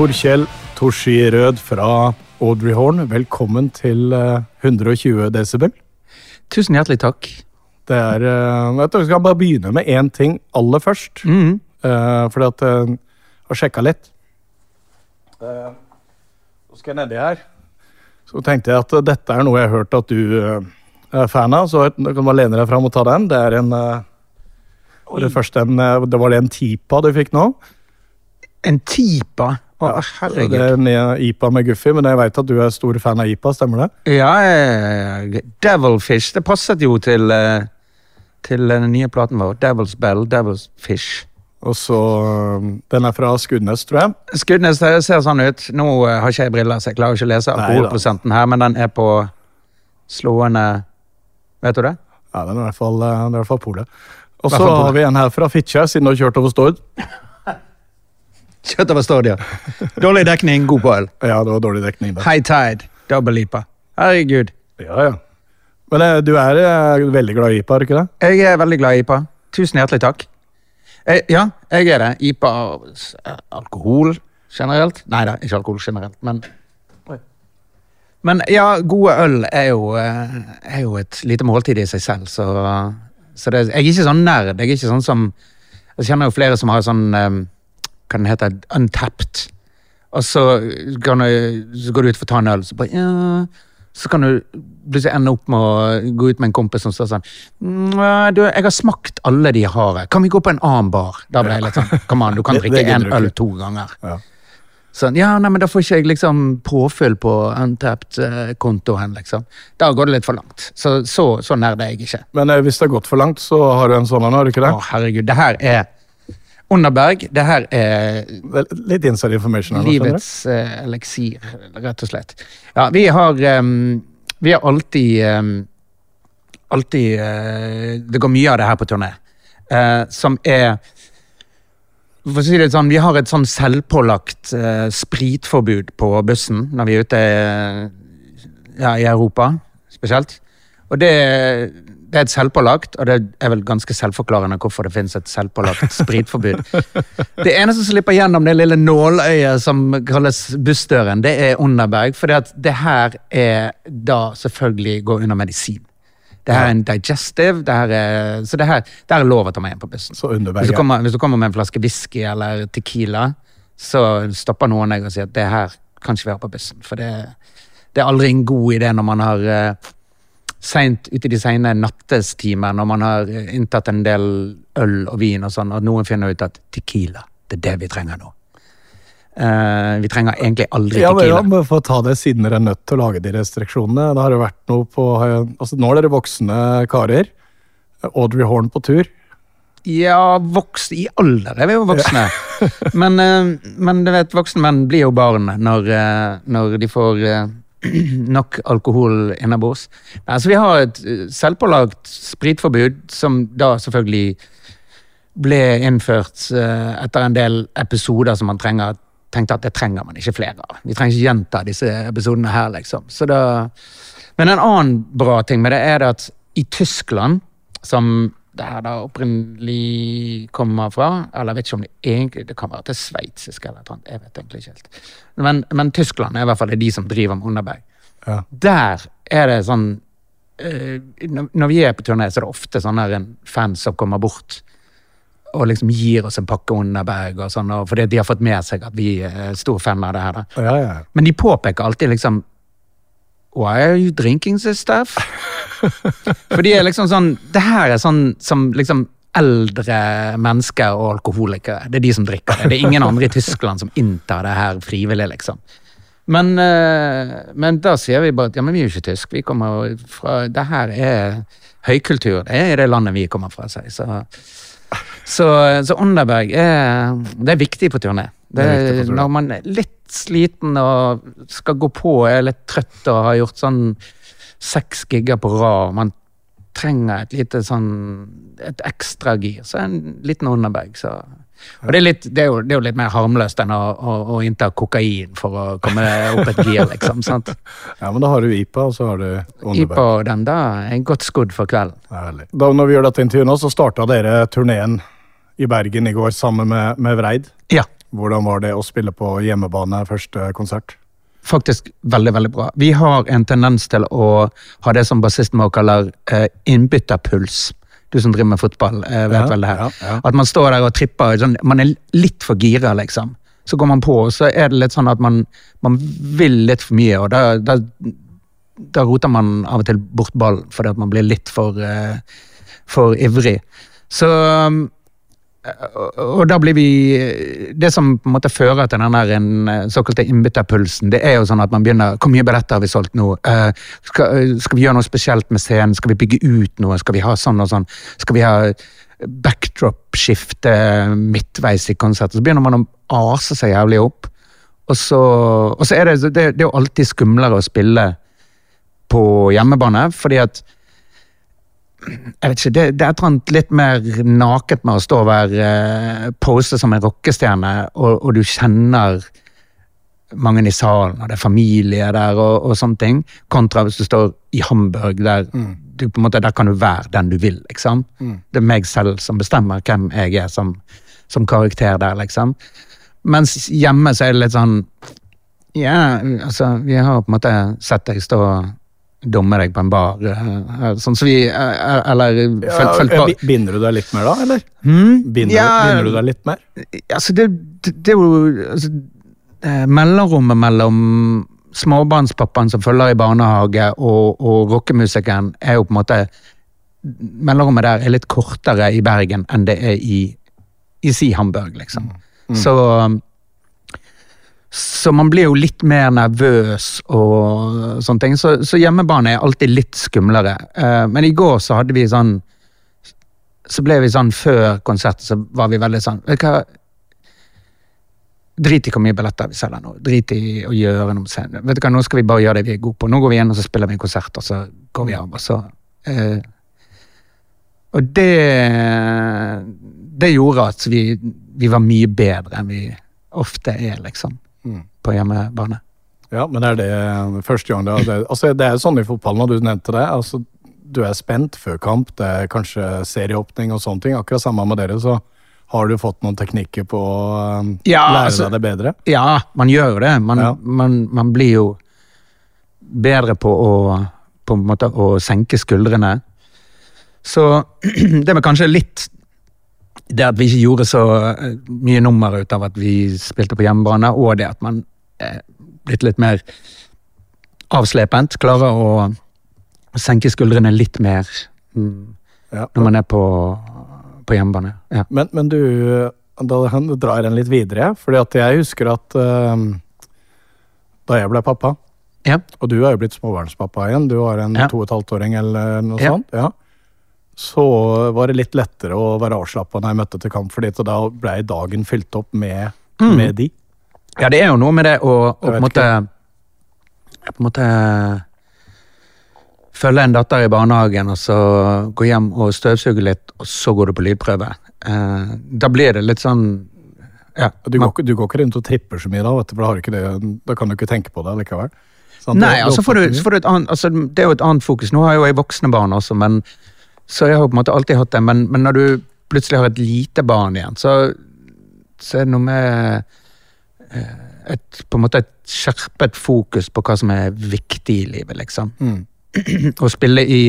Torkjell Torski Rød fra Audrey Horn, velkommen til eh, 120 desibel. Tusen hjertelig takk. Det er jeg vet du, Vi skal bare begynne med én ting aller først. Eh, fordi at eh, Jeg har sjekka litt. Eh, Så skal jeg nedi her. Så tenkte jeg at eh, dette er noe jeg har hørt at du eh, er fan av, så du kan bare lene deg fram og ta den. Det er en eh, det en, eh, det var det en Tipa du fikk nå. En Tipa? Å, Det er eh, IPA med Guffi, men jeg vet at du er stor fan av IPA, stemmer det? Ja, Devilfish. Det passet jo til, eh, til den nye platen vår. Devil's Bell, Devil's Fish. Og så eh, Den er fra Skudnes, tror jeg. Skudnes det ser sånn ut. Nå eh, har ikke jeg briller, så jeg klarer ikke å lese alkoholprosenten her, men den er på slående Vet du det? Ja, den er i hvert fall, eh, i hvert fall polet. Og så har vi en her fra Fitjar, siden du har kjørt over Stord. Kjøtt over ja. Dårlig dekning, god på øl. Ja, det var dårlig dekning da. High tide, double IPA. Herregud. Ja, ja. Men eh, du er eh, veldig glad i IPA, er du ikke det? Jeg er veldig glad i IPA. Tusen hjertelig takk. Jeg, ja, jeg er det. IPA og Alkohol generelt? Nei da, ikke alkohol generelt, men Men ja, gode øl er jo, eh, er jo et lite måltid i seg selv, så, så det, Jeg er ikke sånn nerd. Jeg er ikke sånn som Jeg kjenner jo flere som har sånn eh, Hva den heter Untapped. Og så, du, så går du ut for å ta en øl, så bare ja, Så kan du plutselig ende opp med å gå ut med en kompis som står sånn «Mm, du, 'Jeg har smakt alle de har. Kan vi gå på en annen bar?' Da ble jeg litt sånn Kom an, du kan drikke én en øl to ganger. Ja. Sånn, ja, nei, men Da får ikke jeg liksom påfyll på Untapped-kontoen. liksom. Da går det litt for langt. Så så, så nerd er jeg ikke. Men eh, hvis det har gått for langt, så har du en sånn en, har du ikke det? Å, herregud. Det her er Underberg. Det her er Litt inside information livets eh, eliksir, rett og slett. Ja, vi har um, Vi har alltid um, Alltid uh, Det går mye av det her på turné. uh, som er for å si det sånn, Vi har et sånn selvpålagt uh, spritforbud på bussen når vi er ute ja, i Europa, spesielt. Og det, det er et selvpålagt, og det er vel ganske selvforklarende hvorfor det finnes et selvpålagt spritforbud. Det eneste som slipper gjennom det lille nåløyet som kalles bussdøren, det er Underberg, for det her er da selvfølgelig går under medisin. Det her er en digestive, det her er, så det her, det her er lov å ta med inn på bussen. Så Underberg, Hvis du, kommer, hvis du kommer med en flaske whisky eller tequila, så stopper noen deg og sier at det her kan ikke være på bussen. For det, det er aldri en god idé når man har uh, seint ute i de sene nattestimer, når man har inntatt en del øl og vin og sånn, at noen finner ut at tequila, det er det vi trenger nå. Uh, vi trenger egentlig aldri Ja, men, ja, tequila. men For å ta det siden dere er nødt til å lage de restriksjonene. Det har jo vært noe på altså Nå er dere voksne karer. Audrey Horn på tur. Ja, voksne i alder er vi jo voksne. men, eh, men du vet, voksne menn blir jo barn når, eh, når de får nok alkohol innabords. Altså, vi har et eh, selvpålagt spritforbud, som da selvfølgelig ble innført eh, etter en del episoder som man trenger, tenkte at det trenger man ikke flere av. Vi trenger ikke gjenta disse episodene her, liksom. Da, men en annen bra ting med det er at i Tyskland, som det her da opprinnelig kommer fra, eller jeg vet ikke om det egentlig det kan være til sveitsisk eller noe, jeg vet egentlig ikke helt. Men, men Tyskland er i hvert fall de som driver med Underberg. Ja. Der er det sånn eh, når- vi er på turné, så er det ofte sånn en fans som kommer bort og liksom gir oss en pakke Underberg, og sånn, og fordi de har fått med seg at vi er stor fan av det her. Ja, ja. Men de påpeker alltid liksom Why are you drinking this stuff? For de er liksom sånn Det her er sånn som liksom eldre mennesker og alkoholikere. Det er de som drikker det. Det er ingen andre i Tyskland som inntar det her frivillig, liksom. Men, eh, men da sier vi bare at ja, men vi er jo ikke tysk. Vi kommer fra Det her er høykultur. Det er det landet vi kommer fra, sier så, så, så Underberg er, det er viktig på turné. Det, Det er når man er litt sliten og skal gå på, er litt trøtt og har gjort sånn seks gigger på rad, man trenger et lite sånn et ekstra gir, så en liten Underberg, så Og det er, litt, det, er jo, det er jo litt mer harmløst enn å, å, å innta kokain for å komme opp et gir, liksom. sant? Ja, men da har du IPA, og så har du Underberg. IPA og den da er godt skodd for kvelden. Herlig. Da når vi gjør dette intervjuet nå, så starta dere turneen i Bergen i går sammen med, med Vreid. Ja, Hvordan var det å spille på hjemmebane første konsert? faktisk veldig, veldig bra. Vi har en tendens til å ha det som bassisten vår kaller eh, innbytterpuls. Du som driver med fotball, eh, vet Ja, vel det her. ja, ja. At man står der og tripper. Sånn, man er litt for gira, liksom. Så går man på, og så er det litt sånn at man, man vil litt for mye, og da, da, da roter man av og til bort ballen fordi at man blir litt for, eh, for ivrig. Så um, og- og da blir vi Det som på en måte fører til den der eh, såkalte innbytterpulsen, det er jo sånn at man begynner Hvor mye billetter har vi solgt nå? Eh, skal, eh, skal vi gjøre noe spesielt med scenen? Skal vi bygge ut noe? Skal vi ha sånn og sånn? Skal vi ha backdrop-skifte midtveis i konserten? Så begynner man å ase seg jævlig opp. Og så, og så er det, det, det er jo alltid skumlere å spille på hjemmebane, fordi at jeg vet ikke, det, det er et eller annet litt mer naket med å stå og være eh, pose som en rockestjerne, og, og du kjenner mange i salen, og det er familie der og, og sånne ting, kontra hvis du står i Hamburg, der du på en måte, der kan du være den du vil, liksom. Det er meg selv som bestemmer hvem jeg er som, som karakter der, liksom. Mens hjemme så er det litt sånn Ja, altså, vi har på en måte sett deg stå og dumme deg på en bar, eh, sånn som vi eh, Eller følt eh, på binder du deg litt mer da, eller? Hmm? Binder, Ja. binder du deg litt mer? Altså, det, det, er jo altså, eh, Mellomrommet mellom småbarnspappaen som følger i barnehage, og, og rockemusikeren er jo på en måte Mellomrommet der er litt kortere i Bergen enn det er i, i si Hamburg, liksom. Så så man blir jo litt mer nervøs og sånne ting. Så, så hjemmebane er alltid litt skumlere. Eh, men i går så hadde vi sånn Så ble vi sånn før konserten så var vi veldig sånn Vet du hva? Drit i hvor mye billetter vi selger nå. Drit i å gjøre noe senere. Vet du hva, Nå skal vi bare gjøre det vi er gode på. Nå går vi inn og så spiller vi en konsert, og så går vi av. Og så eh, Og det Det gjorde at vi, vi var mye bedre enn vi ofte er, liksom. På hjemmebane. Ja, men er det første gang det, det Altså, det er jo sånn i fotballen, og du nevnte det. altså Du er spent før kamp, det er kanskje serieåpning og sånne ting. Akkurat samme med dere, så har du fått noen teknikker på å um, Ja, lære altså- deg det bedre? Ja, man gjør jo det. Man, Ja. man, man blir jo bedre på å på måte å senke skuldrene. Så det var kanskje litt det at vi ikke gjorde så eh, mye nummer ut av at vi spilte på hjemmebane, og det at man blitt litt mer avslepent. Klarer å senke skuldrene litt mer mm, Ja. når man er på, på hjemmebane. Ja. Men, men du, da drar den litt videre, fordi at jeg husker at uh, da jeg ble pappa, Ja. og du er jo blitt småbarnspappa igjen, du har en to og et halvt åring eller noe Ja. sånt, ja. så var det litt lettere å være avslappa når jeg møtte til kamp, fordi og da ble dagen fylt opp med, Mm. med de. Ja, det er jo noe med det å, å på en måte På en måte Følge en datter i barnehagen, og så gå hjem og støvsuge litt, og så går du på lydprøve. Eh, da blir det litt sånn ja, Du går, man- du går ikke rundt og tripper så mye da, vet du, for da, det, da kan du ikke tenke på det likevel. Sånn, Nei, Det- altså får du, annet, altså det er jo et annet fokus. Nå har jeg jo jeg voksne barn også, men så jeg har på en måte alltid hatt det. Men, men når du plutselig har et lite barn igjen, så, så er det noe med et, på en måte et skjerpet fokus på hva som er viktig i livet, liksom. Mm. Å spille i,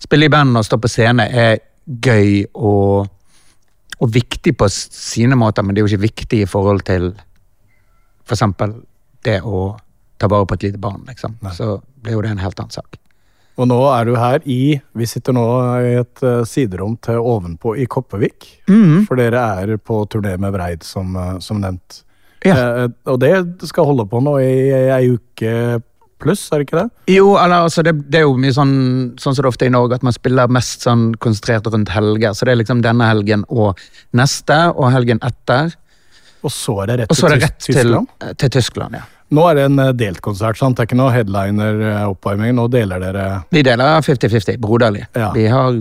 spille i band og stå på scene er gøy og, og viktig på sine måter, men det er jo ikke viktig i forhold til for eksempel det å ta vare på et lite barn, liksom. Nei. Så blir jo det en helt annen sak. Og nå er du her i Vi sitter nå i et eh, siderom til ovenpå i Koppevik. Mm. For dere er på turné med Breid, som, eh, som nevnt. Ja. Eh, og det skal holde på nå i ei uke pluss, er det ikke det? Jo, eller altså, det, det er jo mye sånn sånn som det ofte er i Norge, at man spiller mest sånn konsentrert rundt helger. Så det er liksom denne helgen og neste, og helgen etter. Og så er det rett er det til rett til, Tyskland? til Tyskland, ja. Nå er det en eh, delt konsert, sant? Det er ikke noe headliner-oppvarming. Nå deler dere Vi deler 50-50, broderlig. Ja. Vi har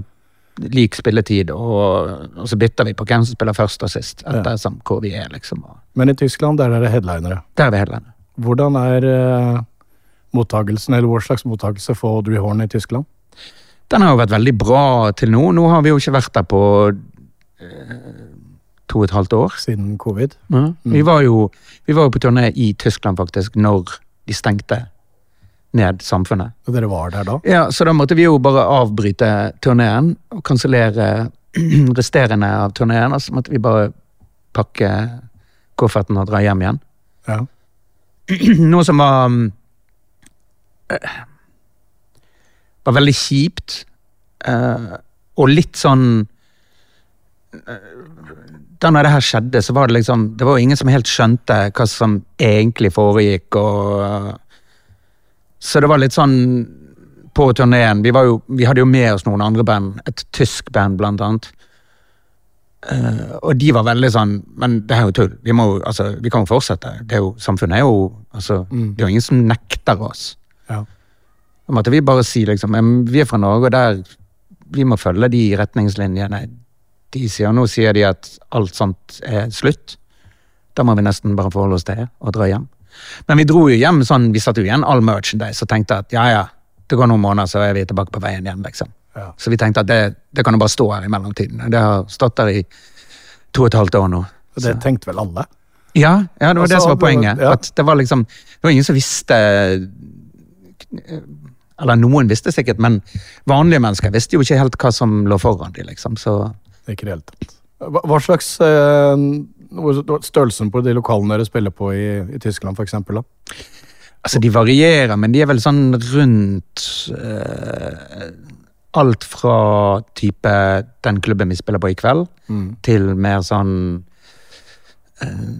lik spilletid, og, og så bytter vi på hvem som spiller først og sist, ettersom hvor vi er, liksom. Men i Tyskland, der er det headlinere. der er vi headlinere. Hvordan er eh, mottagelsen, eller hva slags mottakelse får Audrey Horn i Tyskland? Den har jo vært veldig bra til nå. Nå har vi jo ikke vært der på eh, to og et halvt år. Siden covid? Vi, var jo, vi var jo på turné i Tyskland faktisk når de stengte ned samfunnet. Og dere var der da? Ja, Så da måtte vi jo bare avbryte turneen og kansellere resterende av turneen. Og så måtte vi bare pakke kofferten og dra hjem igjen. Ja. Noe som var mm, eh, Var veldig kjipt. eh, og litt sånn eh, Da når det her skjedde, så var det liksom Det var jo ingen som helt skjønte hva som egentlig foregikk, og Så det var litt sånn på turneen Vi, vi hadde jo med oss noen andre band, et tysk band blant annet. Uh, og de var veldig sånn Men det er jo tull. Vi, må, altså, vi kan jo fortsette. Det er jo, samfunnet er jo altså, Det er jo ingen som nekter oss. ja. Da måtte vi bare si liksom «Men Vi er fra Norge, og der vi må følge de retningslinjene. De sier, Nå sier de at alt sånt er slutt. Da må vi nesten bare forholde oss til det og dra hjem. Men vi dro jo hjem sånn, vi satte jo igjen all merchandise og tenkte at ja, ja, det går noen måneder, så er vi tilbake på veien igjen. liksom. Ja. Så vi tenkte at det, det kan jo bare stå her i mellomtiden. Det har stått der i to og et halvt år nå. Og det tenkte vel alle? Ja, ja det var det Altså, som var poenget. ja. At det var liksom Det var ingen som visste Eller noen visste sikkert, men vanlige mennesker visste jo ikke helt hva som lå foran dem, liksom. Så Ikke i det hele tatt. Hva, slags eh, Størrelsen på de lokalene dere spiller på i, i Tyskland, eksempel? Altså, de varierer, men de er vel sånn rundt eh, Alt fra type den klubben vi spiller på i kveld, til mer sånn eh,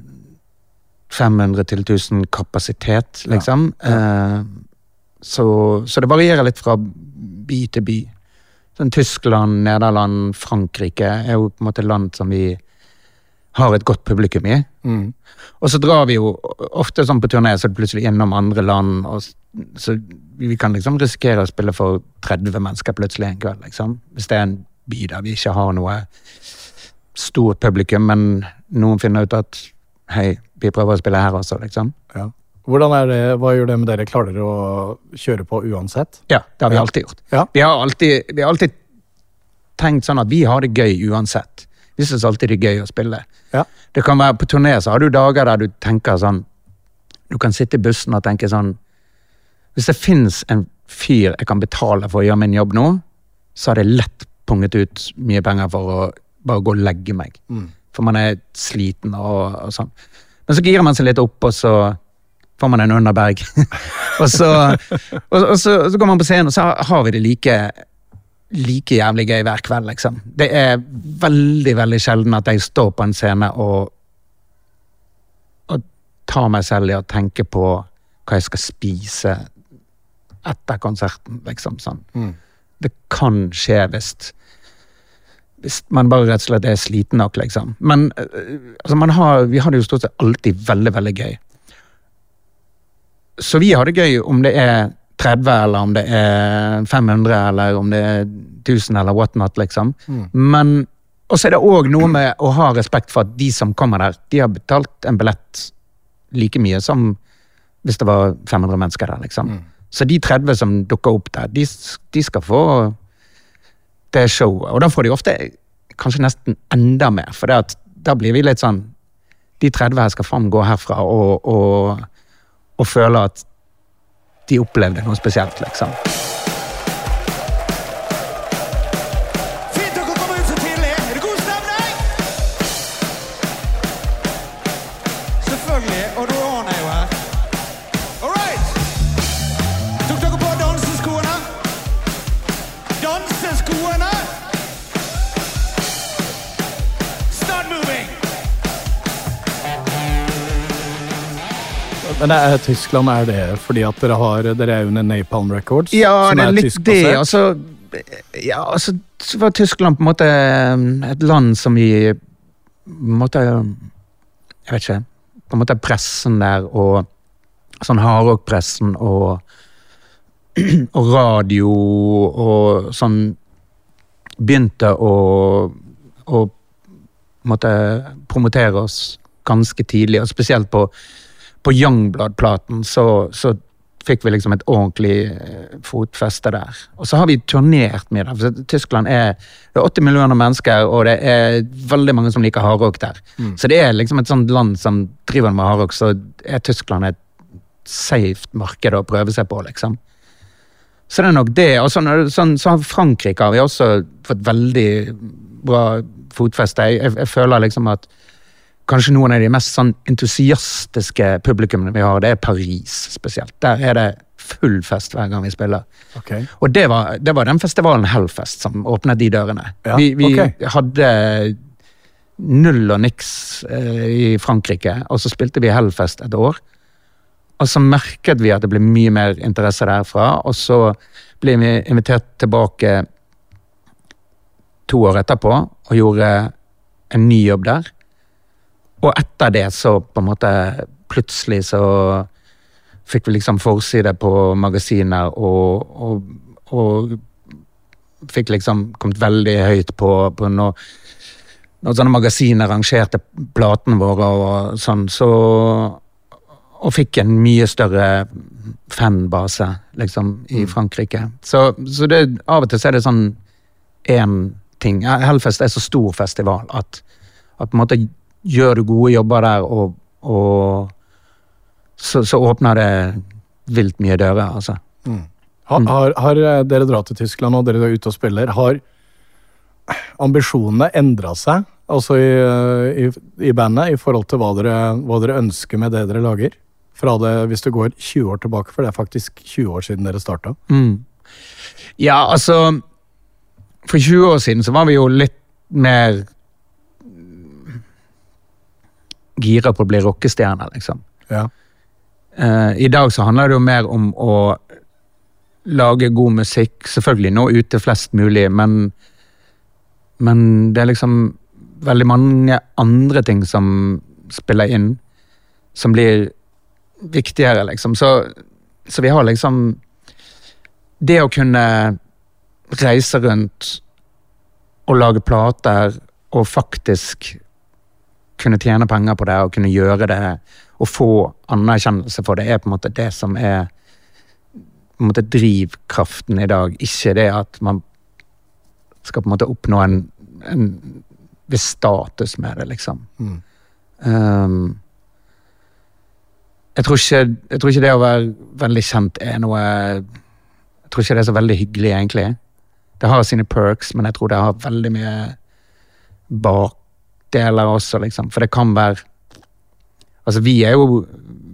500 til 1000 kapasitet, liksom. Eh, så, så det varierer litt fra by til by. Sånn Tyskland, Nederland, Frankrike er jo på en måte land som vi har et godt publikum i. Mm. Og så drar vi jo ofte sånn på turné, så er det plutselig innom andre land. Og, så vi kan liksom risikere å spille for 30 mennesker plutselig en kveld. liksom. Hvis det er en by der vi ikke har noe stort publikum, men noen finner ut at hei, vi prøver å spille her også, liksom. Ja. Hvordan er det, Hva gjør det med dere? Klarer dere å kjøre på uansett? Ja, det har vi alltid gjort. Ja. Vi, har alltid, vi har alltid tenkt sånn at vi har det gøy uansett. Vi syns alltid det er gøy å spille. Ja. Det kan være På turné så har du dager der du tenker sånn Du kan sitte i bussen og tenke sånn Hvis det fins en fyr jeg kan betale for å gjøre min jobb nå, så har det lett punget ut mye penger for å bare gå og legge meg. For man er sliten og, og sånn. Men så girer man seg litt opp, og så får man en underberg. og, så, og, og, så, og så går man på scenen, og så har vi det like like jævlig gøy hver kveld, liksom. Det er veldig, veldig sjelden at jeg står på en scene og og tar meg selv i å tenke på hva jeg skal spise etter konserten, liksom sånn. Det kan skje hvis hvis man bare rett og slett er sliten nok, liksom. Men øh, altså, man har, vi har det jo stort sett alltid veldig, veldig gøy. Så vi har det gøy om det er 30, eller om det er 500, eller om det er 1000, eller whatnot, liksom. Men Og så er det òg noe med å ha respekt for at de som kommer der, de har betalt en billett like mye som hvis det var 500 mennesker der, liksom. Så de 30 som dukker opp der, de, de skal få det showet. Og da får de ofte kanskje nesten enda mer, for det at da blir vi litt sånn De 30 her skal faen gå herfra og, og, og føle at de opplevde noe spesielt, liksom. Men er, Tyskland, er det fordi at dere har Dere er under Napalm Records? Ja, som det er litt tyskbasert? det. Altså, ja, altså, så var Tyskland på en måte um, et land som vi måtte Jeg vet ikke. På en måte pressen der og sånn hardrock-pressen og og radio og sånn begynte å, å måtte promotere oss ganske tidlig, og spesielt på, på Youngblood-platen så, så fikk vi liksom et ordentlig eh, fotfeste der. Og så har vi turnert med det. for Tyskland er, det er 80 millioner mennesker, og det er veldig mange som liker hardrock der. Så det er liksom et sånt land som driver med hardrock, så er Tyskland et safe marked å prøve seg på, liksom. Så det er nok det. Og sånn, sånn, så har Frankrike har vi også fått veldig bra fotfeste. Jeg, jeg, jeg føler liksom at kanskje noen av de mest sånn entusiastiske publikummene vi har, det er Paris spesielt. Der er det full fest hver gang vi spiller. Okay. Og det var, det var den festivalen Hellfest som åpnet de dørene. Ja, vi vi okay. hadde null og niks eh, i Frankrike, og så spilte vi Hellfest et år. Og så merket vi at det ble mye mer interesse derfra, og så ble vi invitert tilbake to år etterpå og gjorde en ny jobb der. Og etter det så på en måte plutselig så fikk vi liksom forside på magasiner og, og, og fikk liksom kommet veldig høyt på, på når, når sånne magasiner rangerte platene våre og sånn, så Og fikk en mye større fanbase, liksom, i Frankrike. Så, så det, av og til så er det sånn én ting. Hellfest er så stor festival at, at gjør du gode jobber der, og, og så, så åpner det vilt mye dører, altså. Har, har, har eh, dere dratt til Tyskland og dere er ute og spiller, har ambisjonene endra seg altså i, i, i bandet i forhold til hva dere, hva dere ønsker med det dere lager? Fra det, hvis du går 20 år tilbake, for det er faktisk 20 år siden dere starta. Mm. Ja, altså For 20 år siden så var vi jo litt mer gira på å bli rockestjerne, liksom. Ja. Uh, I dag så handler det jo mer om å lage god musikk. Selvfølgelig nå ute flest mulig, men, men det er liksom veldig mange andre ting som spiller inn, som blir viktigere, liksom. Så, så vi har liksom Det å kunne reise rundt og lage plater og faktisk kunne tjene penger på det og kunne gjøre det og få anerkjennelse for det, er på en måte det som er på en måte drivkraften i dag. Ikke det at man skal på en måte oppnå en, en viss status med det, liksom. Um, jeg, tror ikke, jeg tror ikke det å være veldig kjent er noe Jeg tror ikke det er så veldig hyggelig, egentlig. Det har sine perks, men jeg tror det har veldig mye bakdeler også, liksom. For det kan være Altså, vi er jo,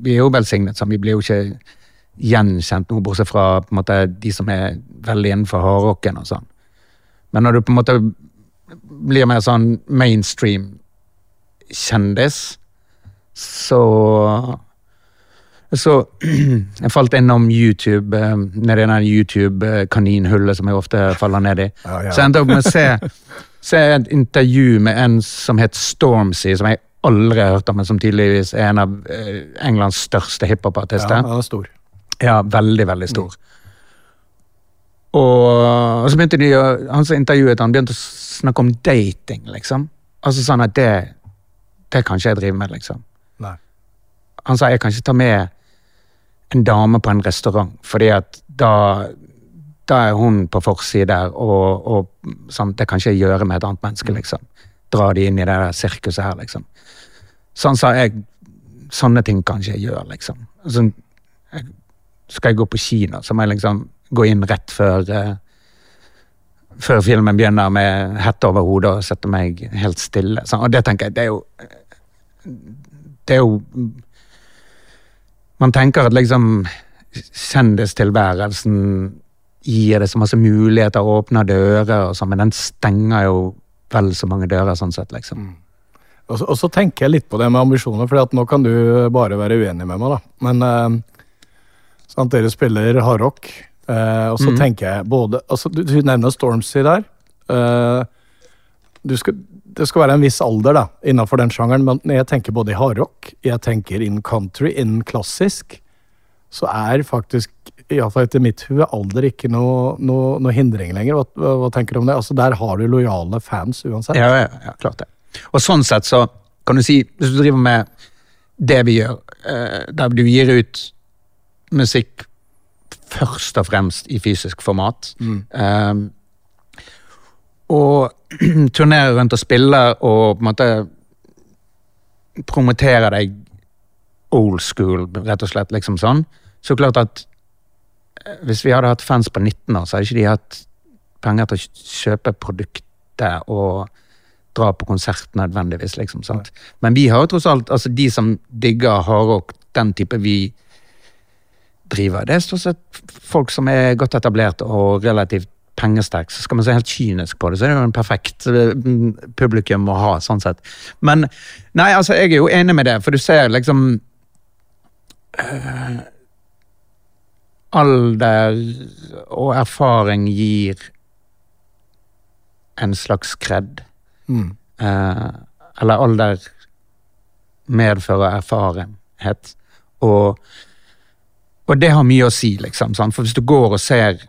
vi er jo velsignet, sånn. Vi blir jo ikke gjenkjent noe, bortsett fra på en måte, de som er veldig innenfor hardrocken og sånn. Men når du på en måte blir mer sånn mainstream kjendis, så Så jeg falt innom YouTube, eh, nedi det YouTube-kaninhullet som jeg ofte faller ned i. Ja, ja. Så jeg endte opp med å se, se et intervju med en som het Stormzy, som jeg aldri har hørt om, men som tydeligvis er en av eh, Englands største ja, hiphopartister. han er stor. Ja, veldig, veldig stor. Og, og så begynte de å, han som intervjuet han begynte å snakke om dating, liksom. Altså sånn at det, det kan ikke jeg drive med, liksom. Nei. Han sa jeg kan ikke ta med en dame på en restaurant, fordi at da, da er hun på forside og, og sånn, det kan ikke jeg gjøre med et annet menneske, liksom. Dra de inn i det der sirkuset her, liksom. Sånn sa jeg, sånne ting kan ikke jeg gjøre, liksom. Altså, jeg, skal jeg gå på kino, så må jeg liksom gå inn rett før eh, før filmen begynner med hette over hodet og sette meg helt stille. Sånn, og det tenker jeg, det er jo Det er jo Man tenker at liksom kjendistilværelsen gir det så masse muligheter, åpner dører og sånn, men den stenger jo vel så mange dører, sånn sett, liksom. Og så, og så tenker jeg litt på det med ambisjoner, for nå kan du bare være uenig med meg, da. Men eh, sant, dere spiller hardrock, eh, og så mm. tenker jeg både altså, du, du nevner Stormzy der. Eh, du skal, det skal være en viss alder da, innenfor den sjangeren, men jeg tenker både i hardrock, jeg tenker in country, in klassisk. så er faktisk, iallfall etter mitt hue, alder ikke noe, noe, noe hindring lenger. Hva, hva, tenker du om det? Altså, Der har du lojale fans uansett. Ja, ja, ja, klart det. Og sånn sett så kan du si, hvis du driver med det vi gjør, eh, der du gir ut musikk først og fremst i fysisk format, eh, og turnerer rundt og spiller og på en måte promoterer deg old school, rett og slett, liksom sånn, så klart at hvis vi hadde hatt fans på 19 år, så hadde ikke de hatt penger til å kjøpe produktet og dra på konsert nødvendigvis, liksom. sant? Men vi har jo tross alt, altså de som digger hardrock, den type vi driver, det er stort sett folk som er godt etablert og relativt pengesterk. Så skal man se helt kynisk på det, så er det jo en perfekt eh, publikum å ha, sånn sett. Men nei, altså, jeg er jo enig med det, for du ser liksom eh, Alder og erfaring gir en slags kred. Mm. Eh, eller alder medfører erfarenhet. Og, og det har mye å si, liksom. Sant? For hvis du går og ser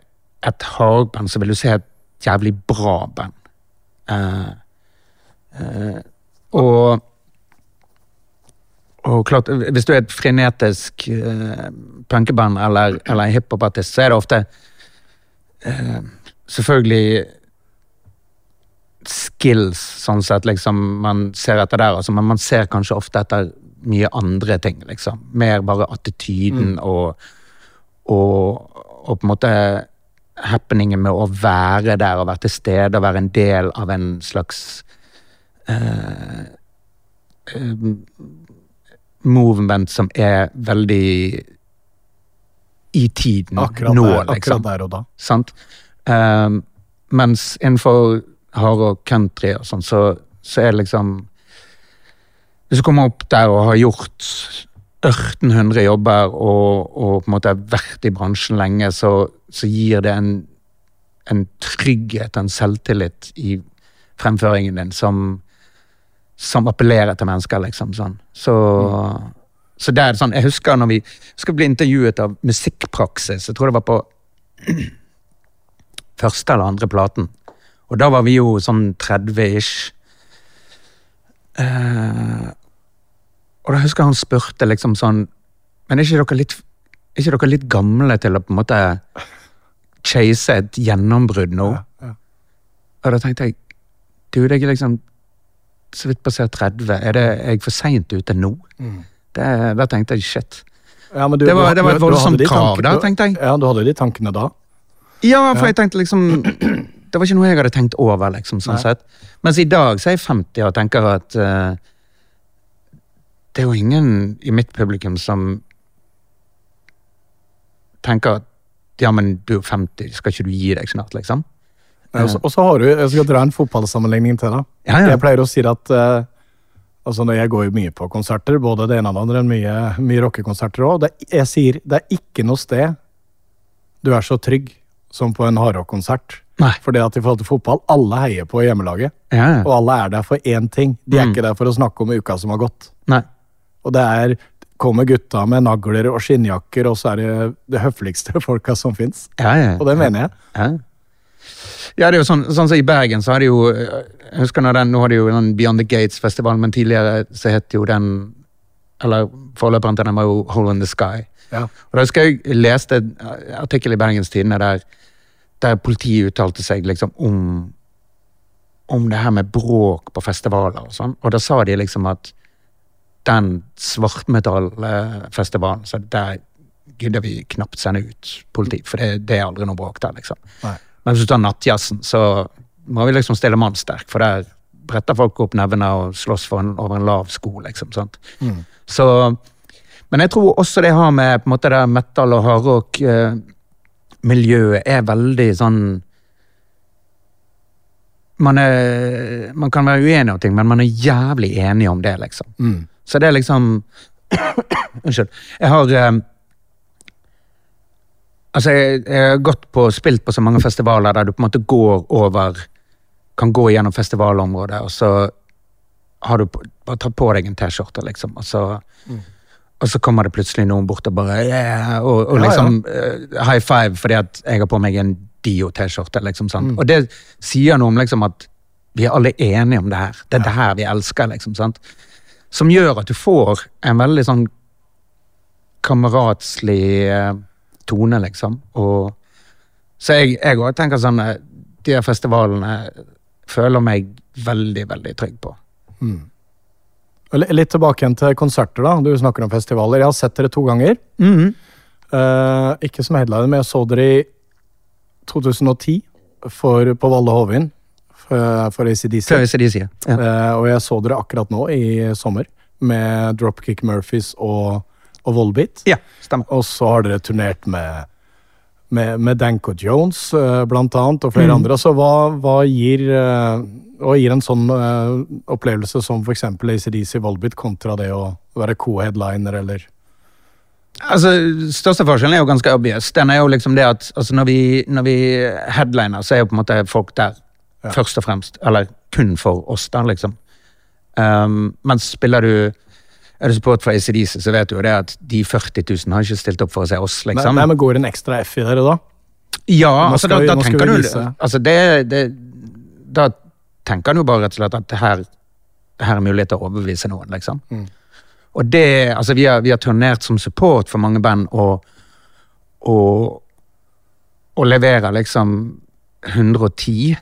et hardband, så vil du se et jævlig bra band. Eh, eh, og og klart, Hvis du er et frenetisk uh, punkeband eller, eller hiphopartist, så er det ofte uh, selvfølgelig skills, sånn sett, liksom, man ser etter der, altså, men man ser kanskje ofte etter mye andre ting, liksom. Mer bare attityden og, og, og på en måte happeningen med å være der og være til stede og være en del av en slags uh, movement som er veldig i tiden Akkurat, nå, der, liksom. akkurat der og da. Sant? Um, mens innenfor hard og country og sånn, så, så er det liksom Hvis du kommer opp der og har gjort 1800 jobber og, og på en måte vært i bransjen lenge, så, så gir det en, en trygghet, en selvtillit i fremføringen din som, som appellerer til mennesker, liksom. sånn. Så, så det er sånn, Jeg husker når vi skulle bli intervjuet av Musikkpraksis, jeg tror det var på første eller andre platen. Og da var vi jo sånn 30-ish. Uh, og da husker jeg han spurte liksom sånn Men er ikke dere litt, er ikke dere litt gamle til å på en måte chase et gjennombrudd nå? Ja, ja. Og da tenkte jeg Du, det er liksom så vidt passert 30. Er, det, er jeg for seint ute nå? Det, da tenkte jeg shit. Ja, men du- Det var- det var et voldsomt krav da, tenkte jeg. Ja, du hadde de tankene da. Ja, for jeg tenkte liksom Det var ikke noe jeg hadde tenkt over, liksom, sånn Nei. sett. Mens i dag så er jeg 50 og tenker at uh, det er jo ingen i mitt publikum som tenker at ja, men du er 50, skal ikke du gi deg snart, liksom? Ja, Og så- har du, Jeg skal dra en fotballsammenligning til deg. Ja, ja. Jeg pleier å si at uh, altså når jeg går jo mye på konserter, både det ene og det andre, mye, mye rockekonserter òg. Jeg sier det er ikke noe sted du er så trygg som på en hardrockkonsert. Nei. For det at i forhold til fotball, alle heier på hjemmelaget. Ja, Og alle er der for én ting. De er Mm. ikke der for å snakke om uka som har gått. Nei. Og det er kommer gutta med nagler og skinnjakker, og så er det det høfligste folka som fins. Ja, ja. Og det mener jeg. Ja. Det er jo sånn, sånn som I Bergen så har de jo Jeg husker når den, Nå har de jo den Beyond the Gates-festivalen, men tidligere så het jo den Eller forløperen til den var jo Hole in the Sky. Ja. Og da husker jeg leste en artikkel i Bergens Tidende der, der politiet uttalte seg liksom om om det her med bråk på festivaler og sånn. Og da sa de liksom at den svartmetallfestivalen, så der gidder vi knapt sende ut politi, for det, det er aldri noe bråk der, liksom. Nei. Men hvis du tar nattjazzen, så må vi liksom stille mannsterk, for der bretter folk opp nevene og slåss en, over en lav sko, liksom. sant? Så, men jeg tror også det har med på en måte det metal- og hardrock-miljøet er veldig sånn man, er, man kan være uenig om ting, men man er jævlig enig om det, liksom. Mm. Så det er liksom Unnskyld. Jeg har eh, Altså, jeg, jeg har gått på, spilt på så mange festivaler der du på en måte går over Kan gå gjennom festivalområdet, og så har du bare tatt på deg en T-skjorte, liksom, og så og så kommer det plutselig noen bort og bare yeah, og, og Ja, liksom Uh, high five fordi at jeg har på meg en Dio-T-skjorte. liksom sant? Mm. Og det sier noe om liksom at vi er alle enige om det her. Det er det her vi elsker, liksom. sant? Som gjør at du får en veldig sånn kameratslig eh, tone, liksom. Og, så jeg òg tenker sånn eh, De her festivalene føler meg veldig, veldig trygg på. Mm. Litt tilbake igjen til konserter. da. Du snakker om festivaler. Jeg har sett dere to ganger. Eh, ikke som headliner, men jeg så dere i 2010 for, på Valle Hovin for, for ACDC. For ACDC. Ja. Uh, og jeg så dere akkurat nå i sommer med Dropkick Murphys og, og Volbeat. ja, stemmer. Og så har dere turnert med, med, med Danko Jones, eh, blant annet, og flere Mm. andre. Så hva, hva, gir, eh, gir en sånn eh, opplevelse som f.eks. ACDC Volbeat kontra det å være co-headliner, eller Altså, Største forskjellen er jo ganske obvious. Den er jo liksom det at altså, når, vi, når vi headliner, så er jo på en måte folk der Ja. først og fremst. Eller kun for oss, da, liksom. Um, men spiller du Er du support for ACDC, så vet du jo det at de 40 000 har ikke stilt opp for å se oss, liksom. nei, men går det en ekstra F i dere da? Ja, altså, da, da, vi- tenker du altså, det, det, Da tenker han jo bare rett og slett at her, her er mulighet til å overbevise noen, liksom. Mm. Og det, altså vi har, vi har turnert som support for mange band og, og, og leverer liksom 110.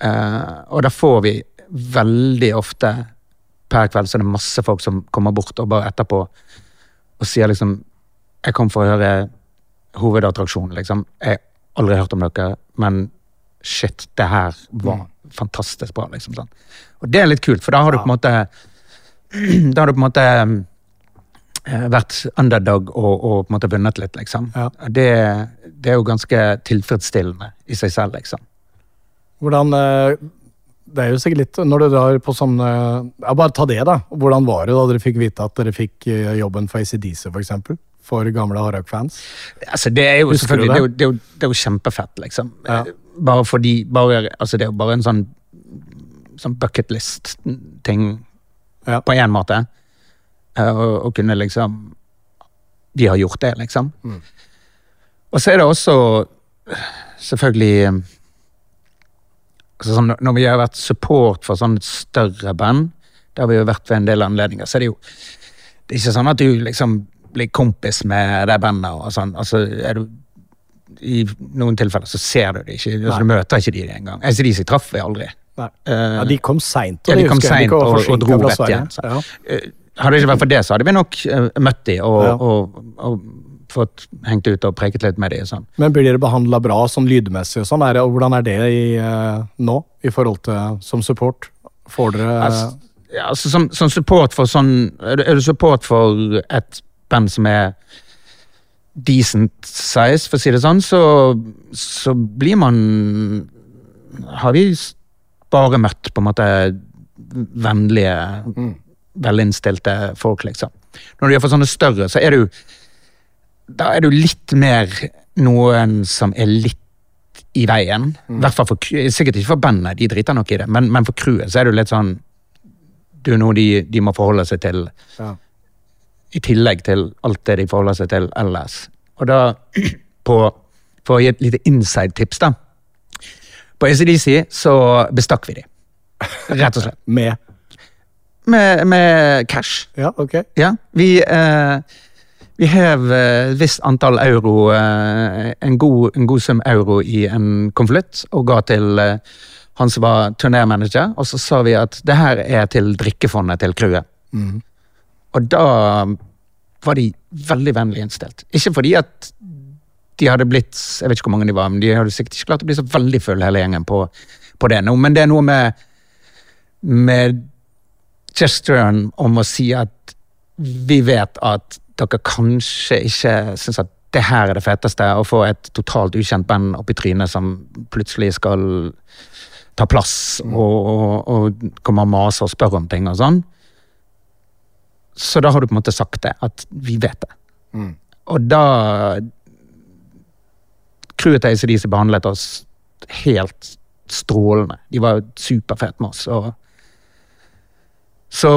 eh, og da får vi veldig ofte per kveld så er det masse folk som kommer bort og bare etterpå og sier liksom Jeg kom for å høre hovedattraksjonen, liksom. Jeg har aldri hørt om dere, men shit, det her var fantastisk bra, liksom. Sånn. Og det er litt kult, for da har du på en måte Da har du på en måte eh, vært underdog og, og på en måte vunnet litt, liksom. Ja. Det, det er jo ganske tilfredsstillende i seg selv, liksom. Hvordan eh, Det er jo sikkert litt Når du drar på sånn eh, Ja, bare ta det, da. Hvordan var det da dere fikk vite at dere fikk eh, jobben for ACDC, for eksempel? For gamle Harak-fans? Altså, det er jo Husker selvfølgelig det? er det? jo, det, er jo, det er jo kjempefett, liksom. Ja. Eh, Bare fordi bare, altså, Det er jo bare en sånn, sånn bucketlist-ting Ja. på én måte. Eh, Å å kunne liksom De har gjort det, liksom. Mm. Og så er det også eh, selvfølgelig eh, altså, sånn, Når vi har vært support for et større band, det har vi jo vært ved en del anledninger, så er det jo det er ikke sånn at du liksom blir kompis med det bandet. og sånn. Altså, er du, I noen tilfeller så ser du det ikke. Altså, du møter ikke de engang. Altså, de som traff vi aldri. Nei. Ja, de kom seint. ja, de kom sent, og, og, og dro rett igjen. Ja. Eh, Hadde det ikke vært for det, så hadde vi nok uh, møtt de og, Ja. og, og fått hengt ut og preket litt med de. Sånn. Men blir dere behandla bra sånn lydmessig og sånn? Er det, og hvordan er det i, eh, nå, i forhold til som support? Får dere Altså, ja, altså, som, som support for sånn er du, support for et band som er decent size, for å si det sånn, så, så blir man Har vi bare møtt på en måte vennlige, velinnstilte folk, liksom. Når du gjør for sånne større, så er du Da er du litt mer noen som er litt i veien. Fall for, Sikkert ikke for bandet, de driter nok i det, men, men for crewet så er du litt sånn Du er noe de, de må forholde seg til ja. i tillegg til alt det de forholder seg til ellers. Og da, på, for å gi et lite inside-tips, da. På ACDC så bestakk vi de. Rett og slett. Med Med, med cash. Ja, ok. Ja. Vi, eh, vi hev eh, et visst antall euro, eh, en, god, en god sum euro i en konvolutt, og ga til eh, han som var turnérmanager, og så sa vi at det her er til drikkefondet til crewet. Og da var de veldig vennlig innstilt. Ikke fordi at de hadde blitt Jeg vet ikke hvor mange de var, men de hadde sikkert ikke klart å bli så veldig fulle hele gjengen på, på det. nå, Men det er noe med, med gesturen om å si at vi vet at dere kanskje ikke syns at det her er det feteste, å få et totalt ukjent band opp i trynet som plutselig skal ta plass og, og, og komme og mase og spørre om ting og sånn. Så da har du på en måte sagt det, at vi vet det. Og da Crewet til ACDC behandlet oss helt strålende. De var superfete med oss. og Så,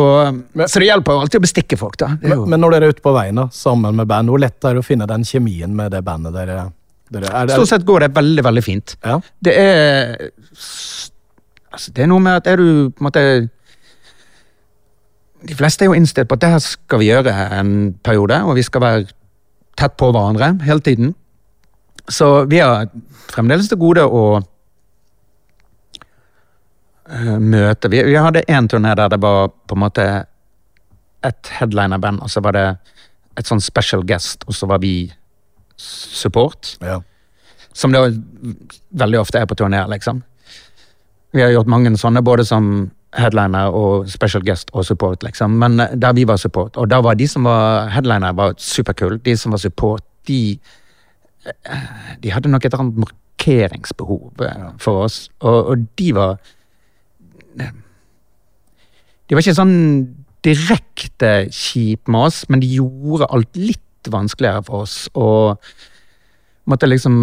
så det hjelper jo alltid å bestikke folk, da. Men, men når dere er ute på veien da, sammen med band, hvor lett er det å finne den kjemien med det bandet dere, dere er? det- stort sett går det veldig, veldig fint. Ja. Det er Altså, det er noe med at er du på en måte De fleste er jo innstilt på at det her skal vi gjøre en periode, og vi skal være tett på hverandre hele tiden. Så vi har fremdeles til gode å eh, møte Vi, vi hadde én turné der det var på en måte et headliner-band, og så var det et sånn special guest, og så var vi support. Ja. Som det veldig ofte er på turné, liksom. Vi har gjort mange sånne, både som headliner og special guest og support, liksom. Men eh, der vi var support, og da var de som var headliner, var superkule. De som var support, de eh, De hadde nok et annet markeringsbehov eh, for oss, og, og de var De var ikke sånn direkte kjip med oss, men de gjorde alt litt vanskeligere for oss. Og måtte liksom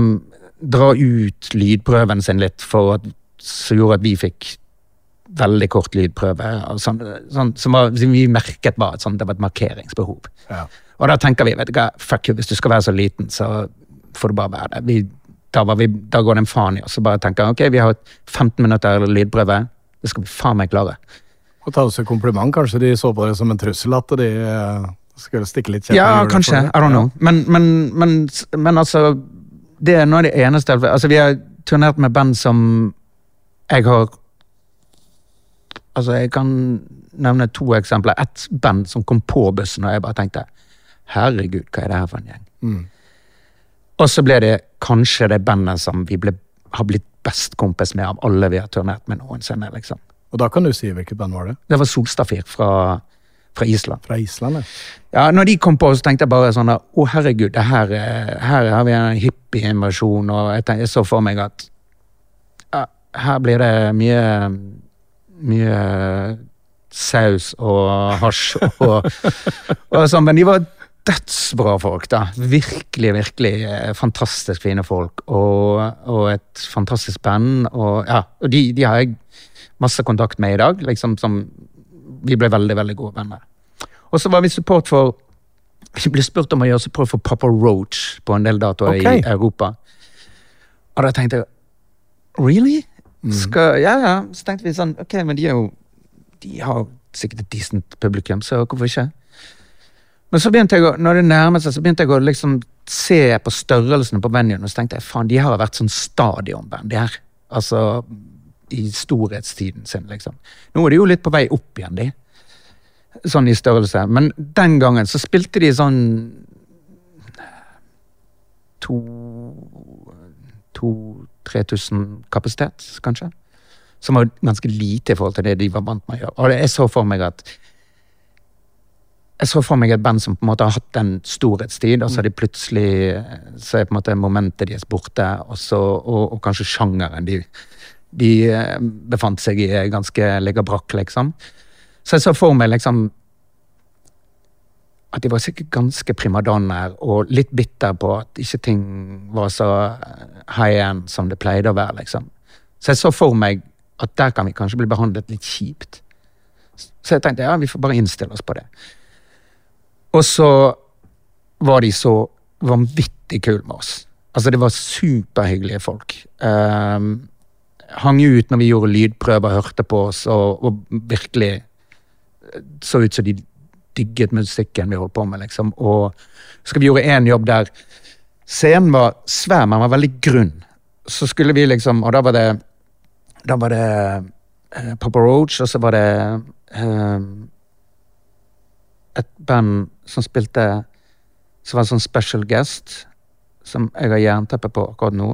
dra ut lydprøven sin litt, for at, som gjorde at vi fikk veldig kort lydprøve. Sånn, sånn, som, var, som vi merket var sånn, det var et markeringsbehov. Ja. Og da tenker vi vet du hva, fuck you, hvis du skal være så liten, så får du bare være det. Vi, da, var vi, da går det en faen i oss og bare tenker ok, vi har 15 minutter lydprøve, det skal vi faen meg klare. Og ta oss et kompliment, kanskje de så på det som en trussel at de eh, skulle stikke litt kjepper Ja, kanskje. I don't know. Men, men, men, men altså Det er noe av det eneste Altså, vi har turnert med band som jeg har Altså, jeg kan nevne to eksempler. Ett band som kom på bussen, og jeg bare tenkte Herregud, hva er det her for en gjeng? Mm. Og så ble det kanskje det bandet som vi ble, har blitt best kompis med av alle vi har turnert med noensinne. liksom. Og da kan du si hvilket band var det? Det var Solstafir fra, fra Island. Fra Island, ja. Ja, når de kom på, så tenkte jeg bare sånn Å, herregud, det her, er- her har vi en hippie-invasjon, og jeg, tenkte, jeg så for meg at ja, her blir det mye Mye saus og hasj og, og sånn. Men de var dødsbra folk, da. Virkelig, virkelig eh, fantastisk fine folk. Og, og et fantastisk band. Og, ja, og de, de har jeg masse kontakt med i dag. Liksom, som vi ble veldig, veldig gode venner. Og så var vi support for Vi ble spurt om å gjøre support for Papa Roach på en del datoer okay. i Europa. Og da tenkte jeg Really? Skal, ja, ja. Så tenkte vi sånn Ok, men de er jo De har sikkert et decent publikum, så hvorfor ikke? Men så begynte jeg å, når det nærmet seg, så begynte jeg å liksom se på størrelsene på venuen, og så tenkte jeg faen, de har vært sånn stadionband, de her. Altså i storhetstiden sin, liksom. Nå er de jo litt på vei opp igjen, de. Sånn i størrelse. Men den gangen så spilte de sånn to 2000-3000 kapasitet, kanskje. Som var ganske lite i forhold til det de var vant med å gjøre. Og jeg så for meg at jeg så for meg et band som på en måte har hatt en storhetstid, og så er de plutselig så er på en måte momentet deres borte, og, så, og, og kanskje sjangeren de, de eh, befant seg i, ganske ligger brakk, liksom. Så jeg så for meg liksom at de var sikkert ganske primadonner og litt bitter på at ikke ting var så high end som det pleide å være, liksom. Så jeg så for meg at der kan vi kanskje bli behandlet litt kjipt. Så jeg tenkte ja, vi får bare innstille oss på det. Og så var de så vanvittig kule med oss. Altså, det var superhyggelige folk. Um, hang ut når vi gjorde lydprøver, hørte på oss, og, og virkelig så ut som de digget musikken vi holdt på med, liksom. Og så vi gjorde én jobb der scenen var svær, men var veldig grunn. Så skulle vi liksom, og da var det da var det eh, Papa Roach, og så var det eh, et band som spilte Som var en sånn special guest, som jeg har jernteppe på akkurat nå.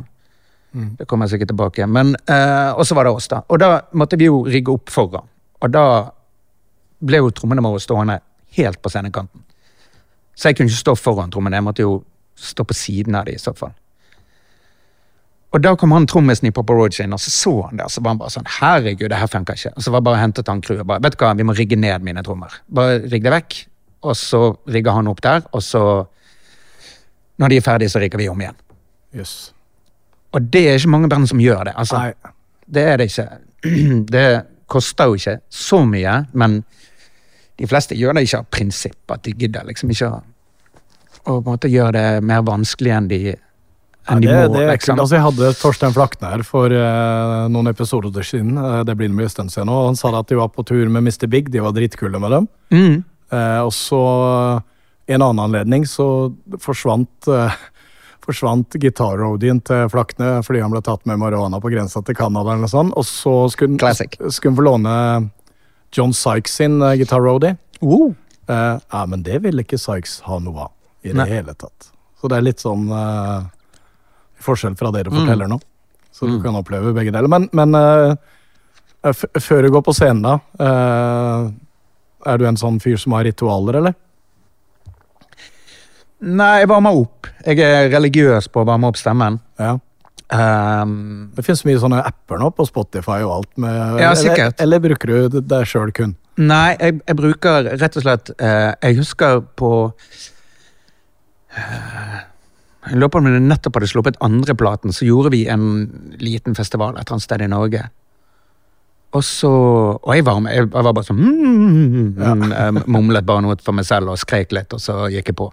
Det kommer jeg sikkert tilbake igjen. Men, eh, og så var det oss, da. Og da måtte vi jo rigge opp foran. Og da ble jo trommene våre stående helt på scenekanten. Så jeg kunne ikke stå foran trommene, jeg måtte jo stå på siden av dem i så fall. Og da kom han trommisen i Papa Roach inn, og så så han det, og så var han bare sånn Herregud, det her funker ikke. Og så var bare hentet han crewet bare Vet du hva, vi må rigge ned mine trommer. Bare rigg det vekk. Og så rigger han opp der, og så Når de er ferdige, så rigger vi om igjen. Yes. Og det er ikke mange band som gjør det. altså. Nei. Det er det ikke. Det koster jo ikke så mye, men de fleste gjør det ikke av prinsipp, at de gidder liksom ikke å, på en måte gjøre det mer vanskelig enn de, enn de det, må. det liksom. Altså, jeg hadde Torstein Flakne her for uh, noen episoder siden. Uh, det blir mye stund siden nå. Han sa at de var på tur med Mr. Big. De var dritkule med dem. Mm. Eh, og så en annen anledning så forsvant eh, forsvant gitarrodien til Flakne fordi han ble tatt med marihuana på grensa til Canada. eller sånt. Og så skulle, han- skulle han få låne John Sykes sin uh, gitarrodie. Uh. Eh, ja, men det ville ikke Sykes ha noe av i det Nei. hele tatt. Så det er litt sånn uh, forskjell fra det du forteller nå. Så du kan oppleve begge deler. Men, men eh, f før du går på scenen, da eh, Er du en sånn fyr som har ritualer, eller? Nei, jeg varmer opp. Jeg er religiøs på å varme opp stemmen. Ja. Um, Det finnes mye sånne apper nå på Spotify og alt. Med, Ja, eller, eller bruker du deg sjøl kun? Nei, jeg, jeg bruker rett og slett eh, Jeg husker på eh, Jeg lurer på om det nettopp hadde sluppet andreplaten, så gjorde vi en liten festival et eller annet sted i Norge. Og så Og jeg var, med, jeg var bare sånn mm, mm, eh, Mumlet bare noe for meg selv og skrek litt, og så gikk jeg på.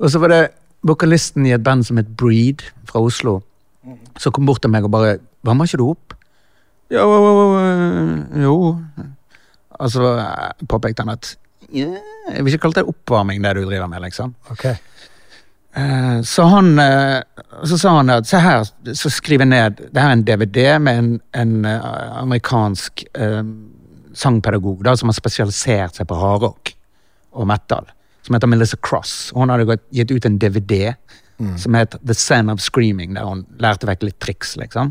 Og så var det vokalisten i et band som het Breed fra Oslo, som kom bort til meg og bare 'Varmer ikke du opp?' Jo, øh, jo. Og så eh, påpekte han at yeah, Jeg vil ikke kalle det oppvarming, det du driver med, liksom. Ok. Eh, Så han eh, Så sa han at se her, så skriver jeg ned Det her er en DVD med en, en eh, amerikansk eh, sangpedagog da, som har spesialisert seg på hardrock og metal. Som heter Melissa Cross. Og hun hadde gitt ut en DVD som het The Sand of Screaming, der hun lærte vekk litt triks, liksom.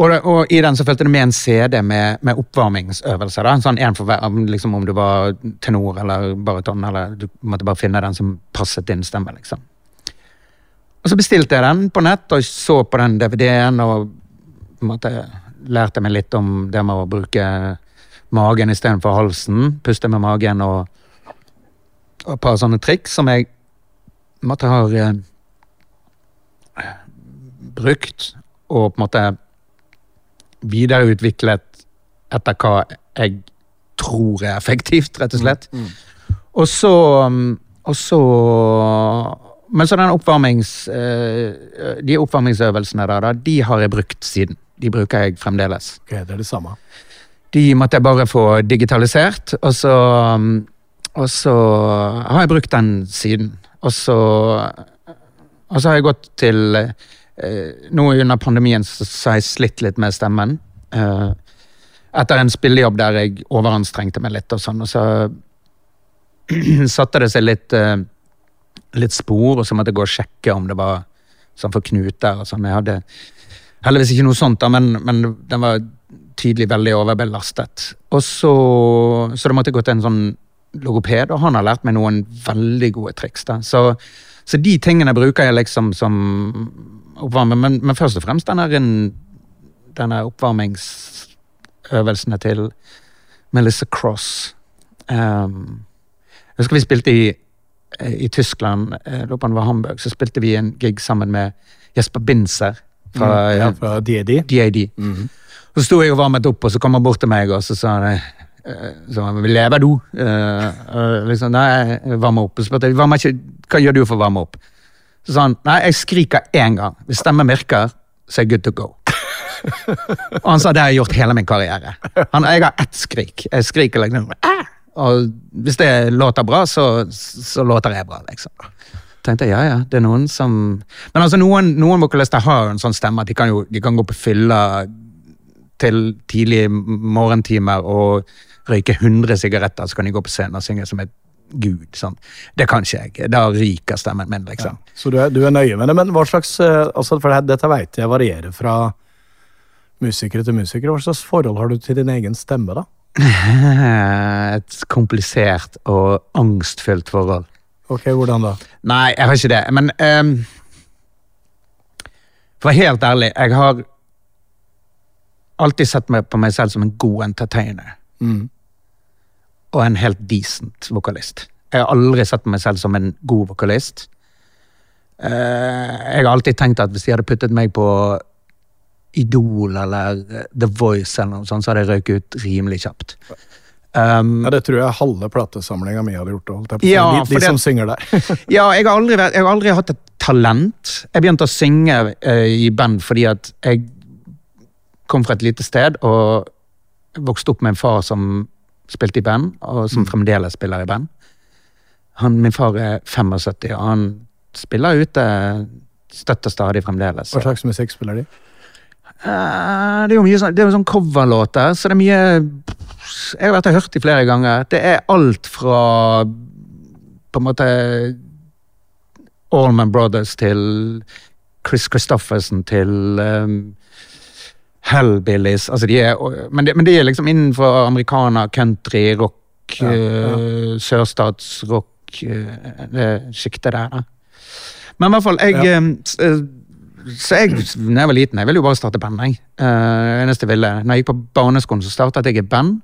Og, og i den så fulgte det med en CD med, med oppvarmingsøvelser. da, sånn en for hver, liksom Om du var tenor eller baryton, eller du måtte bare finne den som passet din stemme. liksom. Og så bestilte jeg den på nett og så på den DVD-en og på en måte lærte meg litt om det med å bruke magen istedenfor halsen. Puste med magen og, og et par sånne triks som jeg måtte har eh, brukt og på en måte videreutviklet etter hva jeg tror er effektivt, rett og slett. Og så um, Og så Men så den oppvarmings... eh, de oppvarmingsøvelsene der, de har jeg brukt siden. De bruker jeg fremdeles. Ok, det er det samme. De måtte jeg bare få digitalisert, og så um, Og så har jeg brukt den siden. Og så Og så har jeg gått til eh, Nå under pandemien så har jeg slitt litt med stemmen. Eh, etter en spillejobb der jeg overanstrengte meg litt og sånn, og så satte det seg litt eh, litt spor, og så måtte jeg gå og sjekke om det var sånn for knuter og sånn. Jeg hadde heldigvis ikke noe sånt, da, men, men den var tydelig veldig overbelastet. Og så, så da måtte jeg gå til en sånn logoped, og han har lært meg noen veldig gode triks. da. Så, så de tingene bruker jeg liksom som oppvarming, men, men først og fremst denne, denne oppvarmingsøvelsene til Melissa Cross. Um, jeg husker vi spilte i, i Tyskland, på det var Hamburg, så spilte vi en gig sammen med Jesper Binzer fra Mm, ja, fra DAD. DAD. Så sto jeg og varmet opp, og så kom han bort til meg og så sa han eh, så lever du? Uh, eh, liksom, nei, jeg opp. Og så spurte jeg hva gjør du for å varme opp. Så sa han nei, jeg skriker én gang. Hvis stemmen virker, så er jeg good to go. og han sa det har jeg gjort hele min karriere. Han, jeg har ett skrik. Jeg skriker liksom «Æ!» Og hvis det låter bra, så, så låter jeg bra, liksom. Tenkte jeg, ja, ja, det er noen som Men altså, noen, noen vokalister har en sånn stemme at de kan jo de kan gå på fylla til tidlige morgentimer og røyke 100 sigaretter, så kan de gå på scenen og synge som et gud. Sant? Det kan ikke jeg. Da ryker stemmen min, liksom. Så du er, du er nøye med det, men hva slags eh, altså for det, Dette vet jeg varierer fra musikere til musikere. Hva slags forhold har du til din egen stemme, da? Et komplisert og angstfylt forhold. Ok, hvordan da? Nei, jeg har ikke det. Men um, For å være helt ærlig, jeg har alltid sett meg på meg selv som en god entertainer. Og en helt decent vokalist. Jeg har aldri sett meg selv som en god vokalist. Eh, jeg har alltid tenkt at hvis de hadde puttet meg på Idol eller eh, The Voice, eller noe sånt, så hadde jeg røyket ut rimelig kjapt. Um, Ja, det tror jeg halve platesamlinga mi hadde gjort. Holdt. Ja, de, de de det- som synger der. Ja, jeg har aldri, jeg har aldri hatt et talent. Jeg begynte å synge uh, i band fordi at jeg kom fra et lite sted og vokste opp med en far som spilte i band, og som fremdeles spiller i band. Han, min far er 75, og han spiller ute støtt og stadig fremdeles. Hva slags musikk spiller de? Uh, det er jo mye sånn, det er jo sånn coverlåter, så det er mye Jeg har vært og hørt de flere ganger. Det er alt fra på en måte Allman Brothers til Chris Christofferson til um, Hellbillies. Altså de er, men, de, men de er liksom innenfor americana, country, rock, Ja, ja. eh, sørstatsrock eh, Det sjiktet der, da. Men i hvert fall, jeg Ja. eh, så jeg, når jeg var liten, jeg ville jo bare starte band. Jeg. Uh, eneste ville. Når jeg gikk på barneskolen, så startet jeg et band.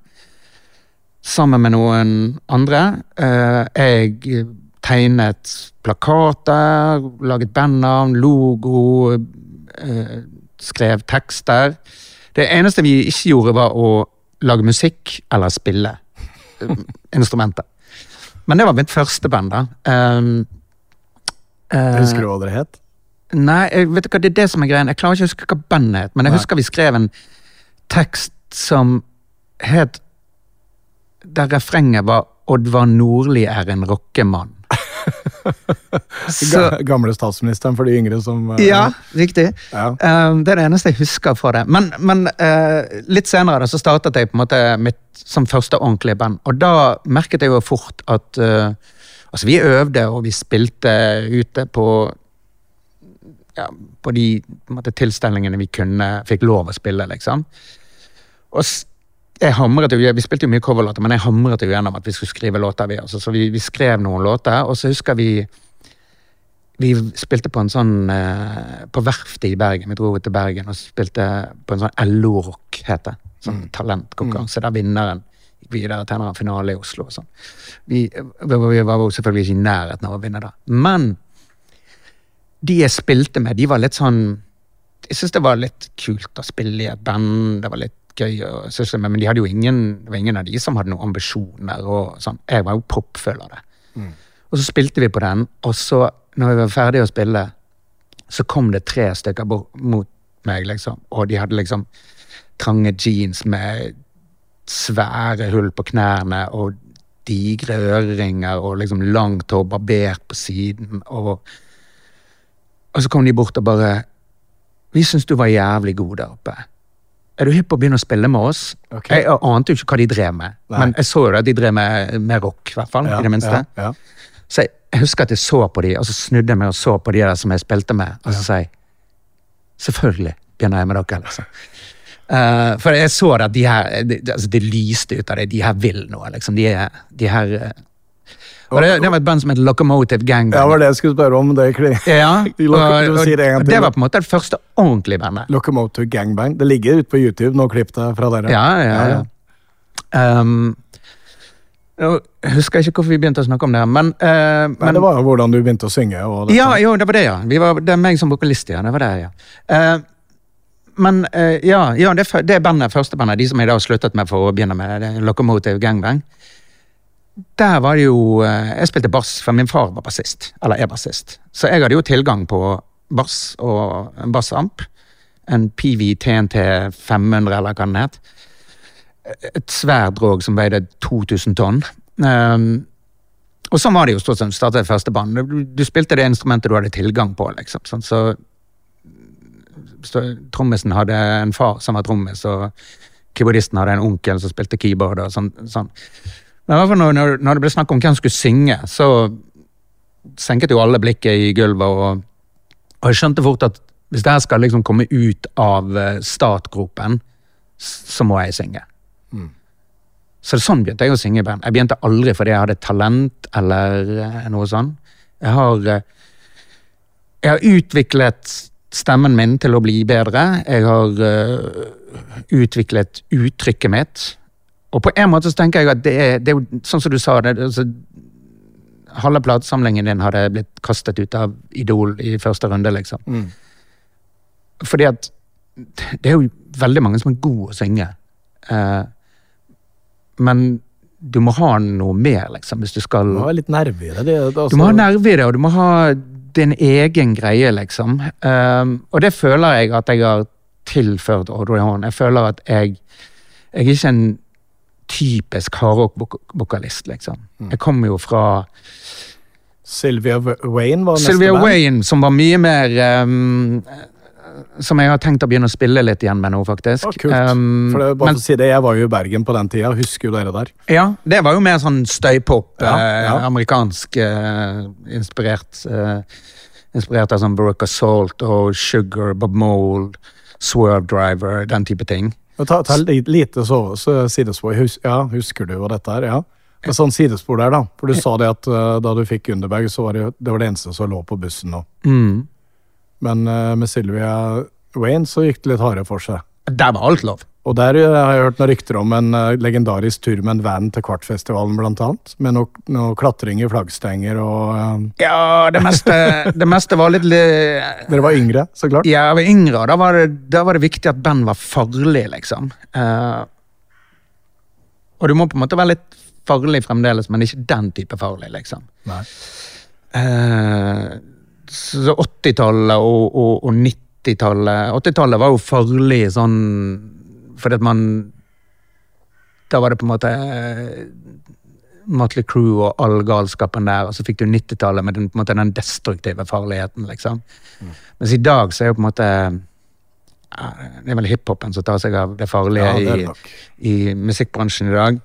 Sammen med noen andre. Uh, jeg tegnet plakater, laget bandnavn, logo, eh, skrev tekster. Det eneste vi ikke gjorde, var å lage musikk eller spille eh, instrumenter. Men det var mitt første band, da. Um, uh, Husker du hva dere het? Nei, jeg vet du hva, det er det som er greien. Jeg klarer ikke å huske hva bandet het, men jeg Nei. husker vi skrev en tekst som het Der refrenget var 'Oddvar Nordli er en rockemann'. Så, Gamle statsministeren for de yngre som uh, ja, riktig. ja. Um, det er det eneste jeg husker fra det. Men, men uh, litt senere så startet jeg på en måte mitt som første ordentlige band. Og da merket jeg jo fort at Altså, vi øvde, og vi spilte ute på ja, på de på måte, tilstelningene vi kunne, fikk lov å spille, liksom. Og jeg hamret jo, Vi spilte jo mye coverlåter, men jeg hamret jo gjennom at vi skulle skrive låter. vi, altså, Så vi, vi skrev noen låter, og så husker vi vi spilte på en sånn eh, På Verftet i Bergen. Vi dro til Bergen og spilte på en sånn LO-rock, het det. Sånn talentkonkurranse der vinneren gikk videre til en finale i Oslo. og sånn. Vi, vi var jo selvfølgelig ikke i nærheten av å vinne da. Men de jeg spilte med, de var litt sånn Jeg syns det var litt kult å spille i et band. Det var litt gøy å sysle med, men de hadde jo ingen, det var ingen av de som hadde noen ambisjoner. og sånn. Jeg var jo proppfull av det. Og så spilte vi på den, og så, når vi var ferdige å spille, så kom det tre stykker bort mot meg, liksom. Og de hadde liksom trange jeans med svære hull på knærne og digre øreringer og liksom langt hår barbert på siden. Og, og så kom de bort og bare Vi syns du var jævlig god der oppe. Er du hypp på å begynne å spille med oss? Okay. Jeg ante jo ikke hva de drev med, Nei. men jeg så jo at de drev med, med rock, i hvert fall. Ja, i det minste. Ja, ja. Så jeg, jeg husker at jeg så på de, og så snudde jeg meg og så på de der som jeg spilte med, og så sa jeg Selvfølgelig begynner jeg med dere, liksom. Uh, for jeg så det at de her det, det- altså det lyste ut av det. De her vil noe, liksom. De, de her eh, Og det, det var et band som het Locomotive Gang. ja, var det jeg skulle spørre om. Det Ja, De og, det og til, det var på en måte det første ordentlige bandet. Locomotive Gangbang. Det ligger ute på YouTube, nå klipp det fra dere. Ja, ja, ja. Um, nå husker jeg ikke hvorfor vi begynte å snakke om det, her, men, Nei, men det var jo hvordan du begynte å synge. Og. Ja, jo, det var det, ja. Vi var, det er meg som vokalist, ja. Det var det, ja. Uh, men uh, ja, ja det, det bandet, første bandet, de som jeg da sluttet med for å begynne med, det er Locomotive Gangbang. Der var det jo Jeg spilte bass, for min far var bassist. Eller er bassist. Så jeg hadde jo tilgang på bass og bassamp. En PV TNT 500, eller hva den het. Et svært drog som veide 2000 tonn. Um, og sånn var det jo stort sett. Startet det første band. Du, du spilte det instrumentet du hadde tilgang på. liksom. Sånn, så, så Trommisen hadde en far som var trommis, og keyboardisten hadde en onkel som spilte keyboard. og sånn. sånn. Men i når, når, det ble snakk om hvem som skulle synge, så senket jo alle blikket i gulvet. Og, og jeg skjønte fort at hvis det her skal liksom komme ut av eh, startgropen, så må jeg synge. Så sånn begynte jeg å synge i band. Jeg begynte aldri fordi jeg hadde talent eller eh, noe sånt. Jeg har, eh, jeg har utviklet stemmen min til å bli bedre. Jeg har uh, utviklet uttrykket mitt. Og på en måte så tenker jeg at det er, det er jo sånn som du sa det, altså, Halve platesamlingen din hadde blitt kastet ut av Idol i første runde, liksom. Mm. Fordi at det er jo veldig mange som er gode å synge. Eh, men du må ha noe mer, liksom, hvis du skal Du må ha litt nerve i det. det altså, Du må ha nerve i det, og du må ha din egen greie, liksom. Um, og det føler jeg at jeg har tilført Audrey Horn. Jeg føler at jeg Jeg er ikke en typisk hardrock-vokalist, liksom. Mm. Jeg kommer jo fra Sylvia Wayne var neste Sylvia band. Wayne, som var mye mer um, Som jeg har tenkt å begynne å spille litt igjen med nå, faktisk. Ah, kult. Um, For det, bare men- å si det, Jeg var jo i Bergen på den tida. Husker jo dere der. Ja, det var jo mer sånn støypop, Ja, eh, amerikansk eh, inspirert. Eh, inspirert av sånn Baroque Salt og Sugar, Bob Mold, Swerve Driver, den type ting. Ta, ta li- lite så, så sidespor. Hus, ja, husker du hva dette er? Ja. Er sånn sidespor der, da. For du sa det at uh, da du fikk Underberg, så var det, det var det eneste som lå på bussen nå. Mm. Men eh, med Sylvia Wayne så gikk det litt hardere for seg. Der var alt lov. Og der eh, har jeg hørt noen rykter om en eh, legendarisk tur med en van til Kvartfestivalen, blant annet. Med noe, noe klatring i flaggstenger og Ja, det meste, det meste var litt li- Dere var yngre, så klart. Ja, jeg var yngre, og da var det, da var det viktig at band var farlig, liksom. Uh, og du må på en måte være litt farlig fremdeles, men ikke den type farlig, liksom. Nei. Så 80-tallet og, og, og 90-tallet 80-tallet var jo farlig sånn fordi at man Da var det på en måte eh, Motley Crew og all galskapen der, og så fikk du 90-tallet med den, måte, den destruktive farligheten, liksom. Mens i dag så er jo på en måte Det er vel hiphopen som tar seg av det farlige Ja, det i, i musikkbransjen i dag.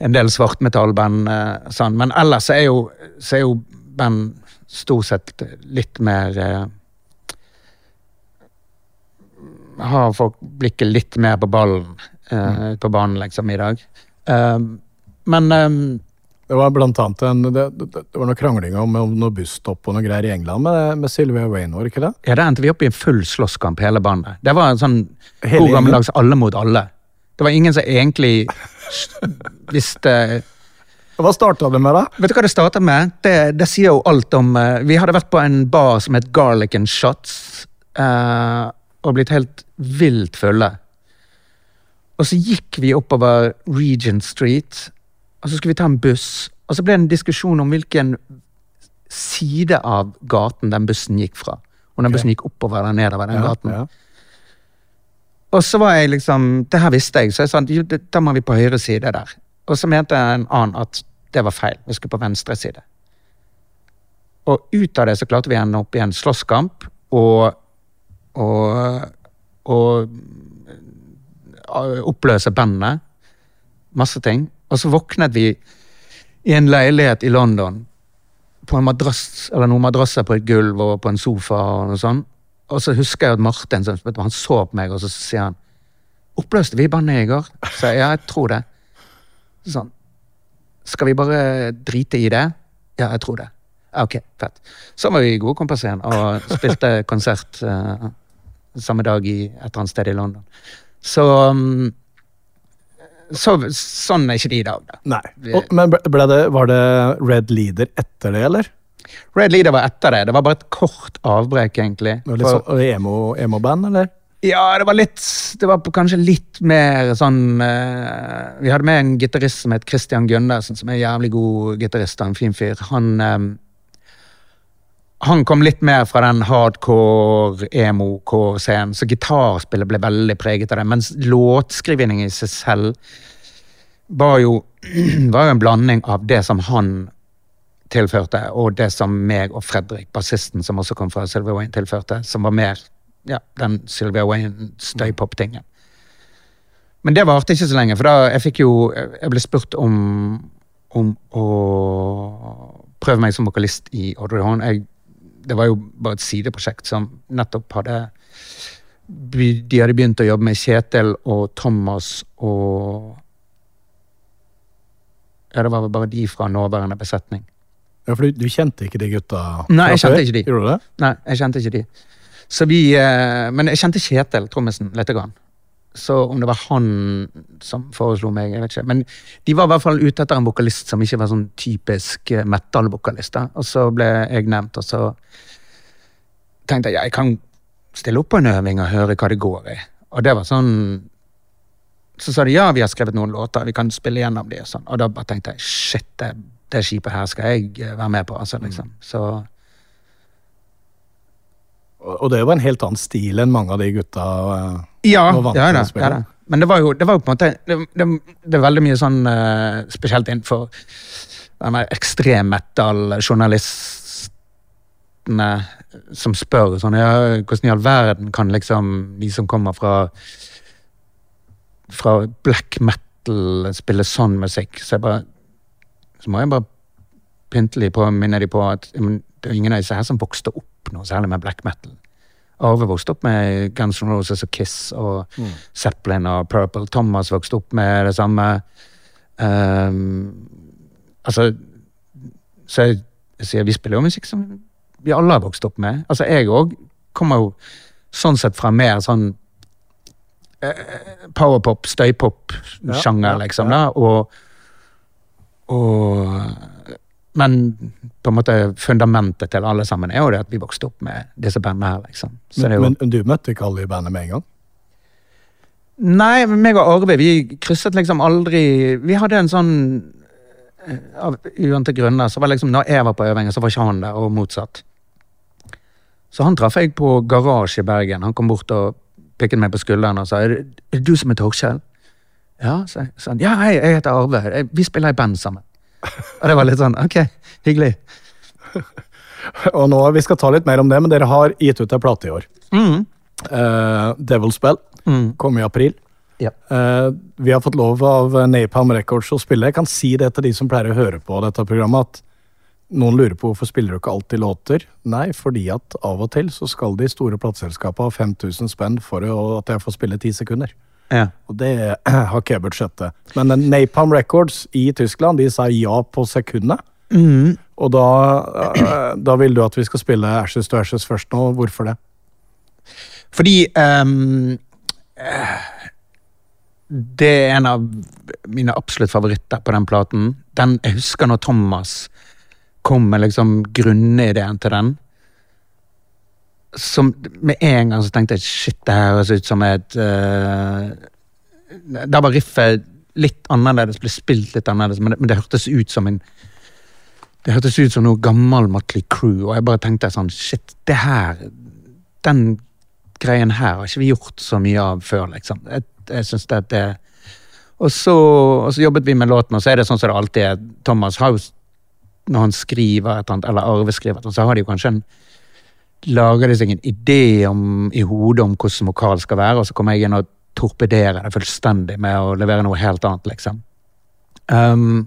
En del svartmetallband eh, sånn, men ellers så er jo, så er jo band stort sett litt mer eh, Har folk blikket litt mer på ballen eh, på banen, liksom, i dag. Eh, men um, Det var blant annet en, det, det, det var noe krangling om, om noe busstopp og noe greier i England med, med Sylvia det ikke det? ja, der endte vi opp i en full slåsskamp, hele bandet. Det var en sånn god gammeldags alle mot alle. Det var ingen som egentlig visste Hva starta det med, da? Vet du hva det startet med? Det, det sier jo alt om uh, Vi hadde vært på en bar som het Garlic and Shots, uh, og blitt helt vilt fulle. Og så gikk vi oppover Regent Street, og så skulle vi ta en buss. Og så ble det en diskusjon om hvilken side av gaten den bussen gikk fra. Om den okay. bussen gikk oppover eller nedover den Ja, gaten. ja. Og så var jeg liksom Det her visste jeg, så jeg sa da må vi på høyre side der. Og så mente en annen at det var feil. Vi skulle på venstre side. Og ut av det så klarte vi å ende opp i en slåsskamp og og, og oppløse bandet. Masse ting. Og så våknet vi i en leilighet i London på en madrass, eller noen madrasser på et gulv og på en sofa og noe sånt. Og så husker jeg at Martin han så på meg, og så sier han Oppløste vi bandet i går? Så jeg, ja, jeg tror det. Sånn. Skal vi bare drite i det? Ja, jeg tror det. Ok, fett. Så var vi gode kompiser igjen og spilte konsert uh, samme dag i et eller annet sted i London. Så, um, så Sånn er ikke det i dag, da. Nei. Og, men det, var det Red Leader etter det, eller? Red Leader var etter det. Det var bare et kort avbrekk, egentlig. Det var litt For- sånn emo- emo-band, eller? Ja, det var litt Det var kanskje litt mer sånn uh, Vi hadde med en gitarist som het Christian Gundersen, som er en jævlig god gitarist og en fin fyr. Han um, Han kom litt mer fra den hardcore, emo-core-scenen, så gitarspillet ble veldig preget av det. Mens låtskrivingen i seg selv var jo, var jo en blanding av det som han tilførte, og det som meg og Fredrik, bassisten som også kom fra Silver Wayne, tilførte, som var mer ja, den Sylvia Wayne-støypop-tingen. Men det varte ikke så lenge, for da jeg fikk jo Jeg ble spurt om, om å prøve meg som vokalist i Audrey Horn. Jeg, det var jo bare et sideprosjekt som nettopp hadde De hadde begynt å jobbe med Kjetil og Thomas og Ja, det var vel bare de fra nåværende besetning. Ja, for du, du kjente ikke de gutta Nei, jeg kjente ikke de. Gjorde du det? Nei, jeg kjente ikke de. Så vi, eh, men jeg kjente Kjetil, trommisen, lite grann. Så om det var han som foreslo meg, jeg vet ikke. Men de var i hvert fall ute etter en vokalist som ikke var sånn typisk eh, metal-vokalist. Og så ble jeg nevnt, og så tenkte jeg ja, jeg kan stille opp på en øving og høre hva det går i. Og det var sånn så sa de ja, vi har skrevet noen låter, vi kan spille gjennom de og sånn. Og da bare tenkte jeg shit, det, det skipet her skal jeg eh, være med på. altså liksom. Så Og det var en helt annen stil enn mange av de gutta eh, Ja, var vant ja, til å spille. ja da. Men det var, jo, det var jo på en måte Det, det, det er veldig mye sånn uh, Spesielt innenfor denne ekstrem metal-journalistene som spør sånn ja, Hvordan i all verden kan liksom de som kommer fra fra black metal spille sånn musikk? Så jeg bare Så må jeg bare pyntelig på, minne de på at men det er ingen av disse her som vokste opp noe særlig med black metal. Arve vokste opp med Guns N' Roses og Kiss og Zeppelin og Purple. Thomas vokste opp med det samme. Um, altså Så jeg, sier vi spiller jo musikk som vi alle har vokst opp med. Altså jeg òg kommer jo sånn sett fra mer sånn uh, powerpop, støypop-sjanger, Ja, ja, liksom. da, og, og Men på en måte fundamentet til alle sammen er jo det at vi vokste opp med disse bandene her, liksom. Så det er jo, Men, men du møtte ikke alle i bandet med en gang? Nei, meg og Arve, vi krysset liksom aldri Vi hadde en sånn eh, Av uante grunner, så var liksom når jeg var på øvingen, så var ikke han der, og motsatt. Så han traff jeg på Garasje i Bergen. Han kom bort og pikket meg på skulderen og sa er det, er det du som er Torkjell? Ja, sa jeg. Så ja, hei, jeg heter Arve. Vi spiller i band sammen. Og det var litt sånn, ok, hyggelig. Og nå, Vi skal ta litt mer om det, men dere har gitt ut en plate i år. Mm. Uh, Devil's Bell Mm. kom i april. Ja. Uh, vi har fått lov av Napalm Records å spille. Jeg kan si det til de som pleier å høre på dette programmet, at noen lurer på hvorfor spiller du ikke alltid låter. Nei, fordi at av og til så skal de store plateselskapene ha 5000 spenn for at jeg får spille 10 sekunder. Ja. Og det har ikke jeg budsjettet. Men Napalm Records i Tyskland de sa ja på sekundet. Mm. Og da, da vil du at vi skal spille Ashes to Ashes først nå. Hvorfor det? Fordi eh, Det er en av mine absolutt favoritter på den platen. Den, jeg husker når Thomas kom med liksom grunnideen til den. Som Med en gang så tenkte jeg shit, det her høres ut som et uh, Da var riffet litt annerledes, ble spilt litt annerledes, men det, men det hørtes ut som en det hørtes ut som noe gammel Motley Crew, og jeg bare tenkte sånn Shit, det her Den greien her har ikke vi gjort så mye av før, liksom. Jeg, jeg synes det, det og så, og så jobbet vi med låten, og så er det sånn som det alltid er. Thomas jo Når han skriver et eller annet, eller Arve skriver et eller annet, så har de jo kanskje en Lager de seg en idé om, i hodet om hvordan vokal skal være, og så kommer jeg inn og torpederer det fullstendig med å levere noe helt annet, liksom. Um,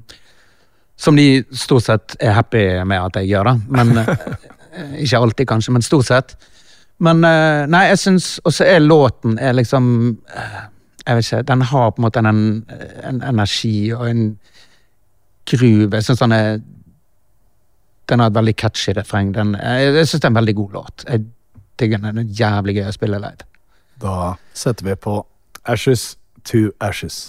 som de stort sett er happy med at jeg gjør, da. Men eh, Ikke alltid, kanskje, men stort sett. Men eh, nei, jeg syns også er låten er liksom eh, Jeg vet ikke, den har på en måte en, en energi og en groove. Jeg syns den er Den har et veldig catchy refreng. Jeg jeg syns det er en veldig god låt. Jeg digger den. Den er jævlig gøy å spille live. Da setter vi på Ashes to Ashes.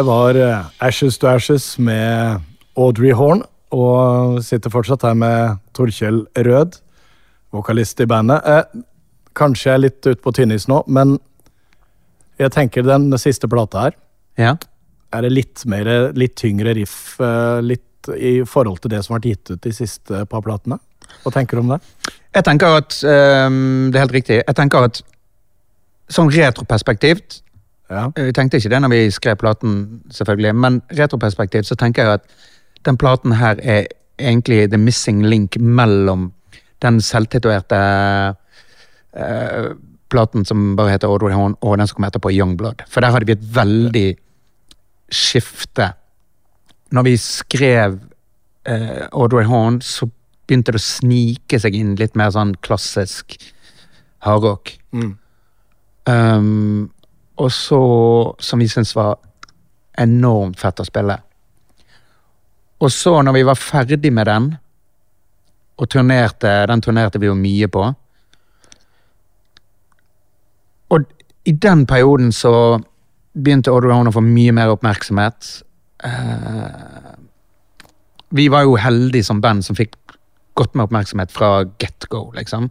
Det var eh, Ashes to Ashes med Audrey Horn. Og sitter fortsatt her med Torkjell Rød, vokalist i bandet. Eh, kanskje jeg er litt ute på tynnis nå, men jeg tenker den siste plata her Ja. er det litt mer, litt tyngre riff eh, litt i forhold til det som har vært gitt ut de siste par platene. Hva tenker du om det? Jeg tenker at um, Det er helt riktig. Jeg tenker at sånn retroperspektivt Ja. Vi tenkte ikke det når vi skrev platen, selvfølgelig, men retroperspektiv så tenker jeg at den platen her er egentlig the missing link mellom den selvtituerte uh, platen som bare heter Audrey Horn, og den som kom etterpå, Youngblood. For der hadde vi et veldig skifte. Når vi skrev uh, Audrey Horn, så begynte det å snike seg inn litt mer sånn klassisk hardrock. Um, og så, som vi syntes var enormt fett å spille. Og så, når vi var ferdig med den, og turnerte, den turnerte vi jo mye på Og i den perioden så begynte Audrey Horn å få mye mer oppmerksomhet. Uh, vi var jo heldige som band som fikk godt med oppmerksomhet fra get go, liksom.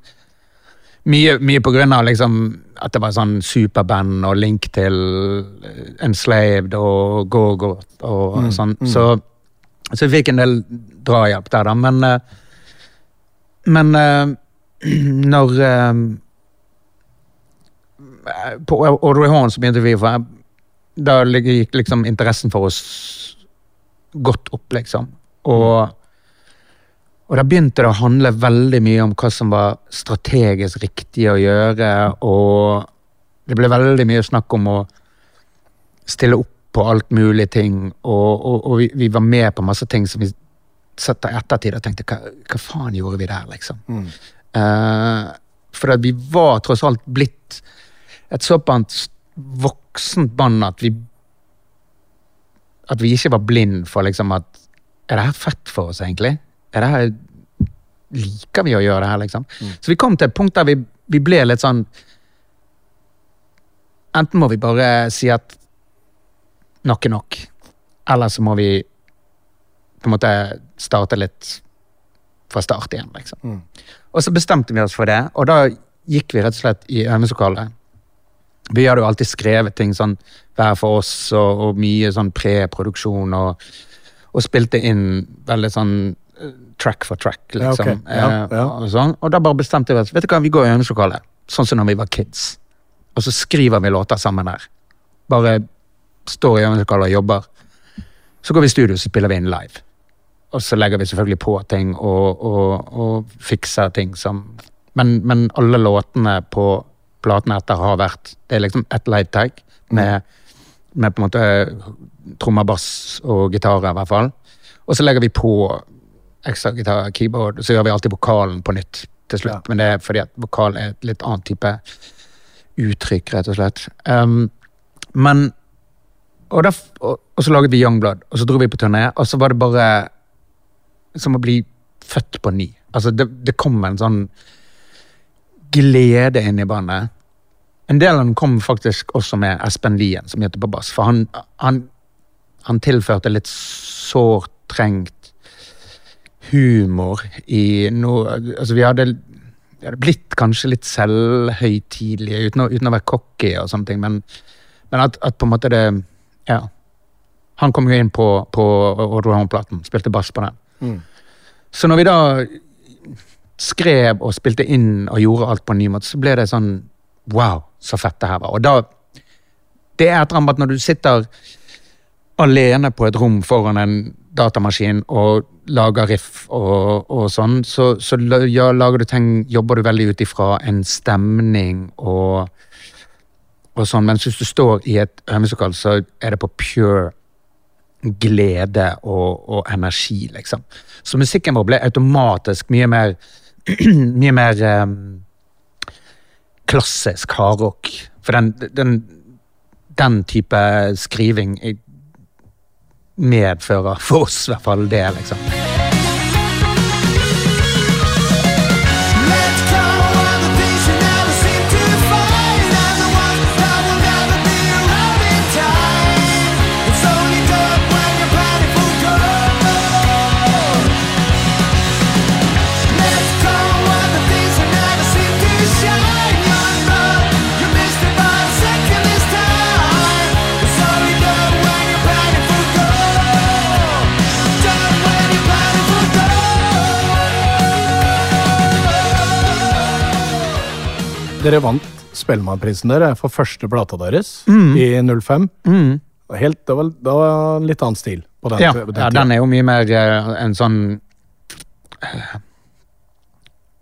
Mye, mye på grunn av liksom, at det var sånn superband og link til eh, Enslaved og Gorgot og sånn. Så, så jeg fikk en del drahjelp der, da. Men, eh, men eh, når På Audrey Horn så begynte vi for Da gikk liksom interessen for oss godt opp, liksom. Og og da begynte det å handle veldig mye om hva som var strategisk riktig å gjøre, og det ble veldig mye snakk om å stille opp på alt mulig ting, og, og, og vi, vi var med på masse ting som vi satt i ettertid og tenkte hva, hva faen gjorde vi der, liksom? Eh, for at vi var tross alt blitt et såpass voksent band at vi at vi ikke var blind for liksom at Er det her fett for oss, egentlig? Er det her Liker vi å gjøre det her, liksom? Så vi kom til et punkt der vi, vi ble litt sånn Enten må vi bare si at nok er nok, eller så må vi på en måte starte litt fra start igjen, liksom. Og så bestemte vi oss for det, og da gikk vi rett og slett i øvingslokalet. Vi hadde jo alltid skrevet ting sånn hver for oss, og, og mye sånn preproduksjon, og, og spilte inn veldig sånn track for track, liksom. Ja, okay. ja. Og, sånn. og da bare bestemte vi oss, vet du hva, vi går i øvingslokalet, sånn som når vi var kids. Og så skriver vi låter sammen der. Bare står i øvingslokalet og jobber. Så går vi i studio og spiller vi inn live. Og så legger vi selvfølgelig på ting og, og, og fikser ting som men, men alle låtene på platene etter har vært Det er liksom ett light tag med, med på en måte trommer, bass og gitarer, i hvert fall. Og så legger vi på ekstra gitar, keyboard, så gjør vi alltid vokalen på nytt til slutt. Ja. Men det er fordi at vokal er et litt annet type uttrykk, rett og slett. Um, men og, da, og, og så laget vi Youngblood, og så dro vi på turné, og så var det bare som å bli født på ny. Altså, det, det kom en sånn glede inn i bandet. En del av den kom faktisk også med Espen Lien, som heter på bass. For han, han, han tilførte litt sårt trengt humor i noe Altså, vi hadde, vi hadde blitt kanskje litt selvhøytidelige, uten, uten å være cocky og sånne ting, men, men at, at på en måte det Ja. Han kom jo inn på, på Audrey Horn-platen, spilte bass på den. Så når vi da skrev og spilte inn og gjorde alt på en ny måte, så ble det sånn Wow, så fett det her var. Og da Det er et eller annet at når du sitter alene på et rom foran en datamaskin og lager riff og, og sånn, så, så ja, lager du ting, jobber du veldig ut ifra en stemning og, og sånn. Mens hvis du står i et øvingslokal, så er det på pure glede og, og energi, liksom. Så musikken vår ble automatisk mye mer Mye mer um, klassisk hardrock. For den, den, den type skriving medfører for oss i hvert fall det, liksom. Dere vant Spellemannprisen dere for første plata deres Mm. i 05. Helt, det, var, det var en litt annen stil på den, Ja, på den ja, den er jo mye mer eh, en sånn eh,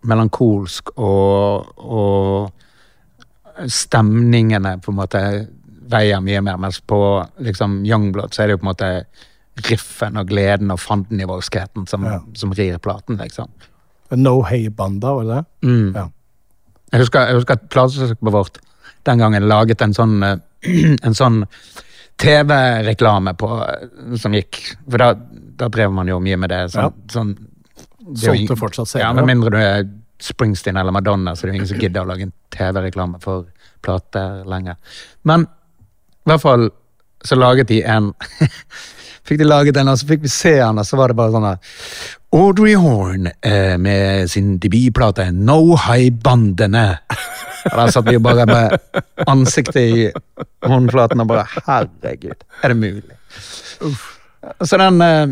melankolsk og, og stemningene på en måte veier mye mer, mens på liksom Youngblood så er det jo på en måte riffen og gleden og fandenivoldskheten som, Ja. som rir platen, liksom. No Hey Banda, var det det? Mm. Ja. Jeg husker, jeg husker at plateselskapet vårt den gangen laget en sånn, eh, en sånn TV-reklame eh, som gikk. For da, da drev man jo mye med det. Sånn, sånn, er jo Solgte fortsatt Ja. Med mindre du er Springsteen eller Madonna, så det er jo ingen som gidder å lage en TV-reklame for plater lenger. Men i hvert fall så laget de en Fikk de laget en, og så fikk vi se den, og så var det bare sånn Audrey Horn eh, med sin debutplate No High Bandene. Og der satt vi bare med ansiktet i håndflaten og bare Herregud, er det mulig? Så den eh,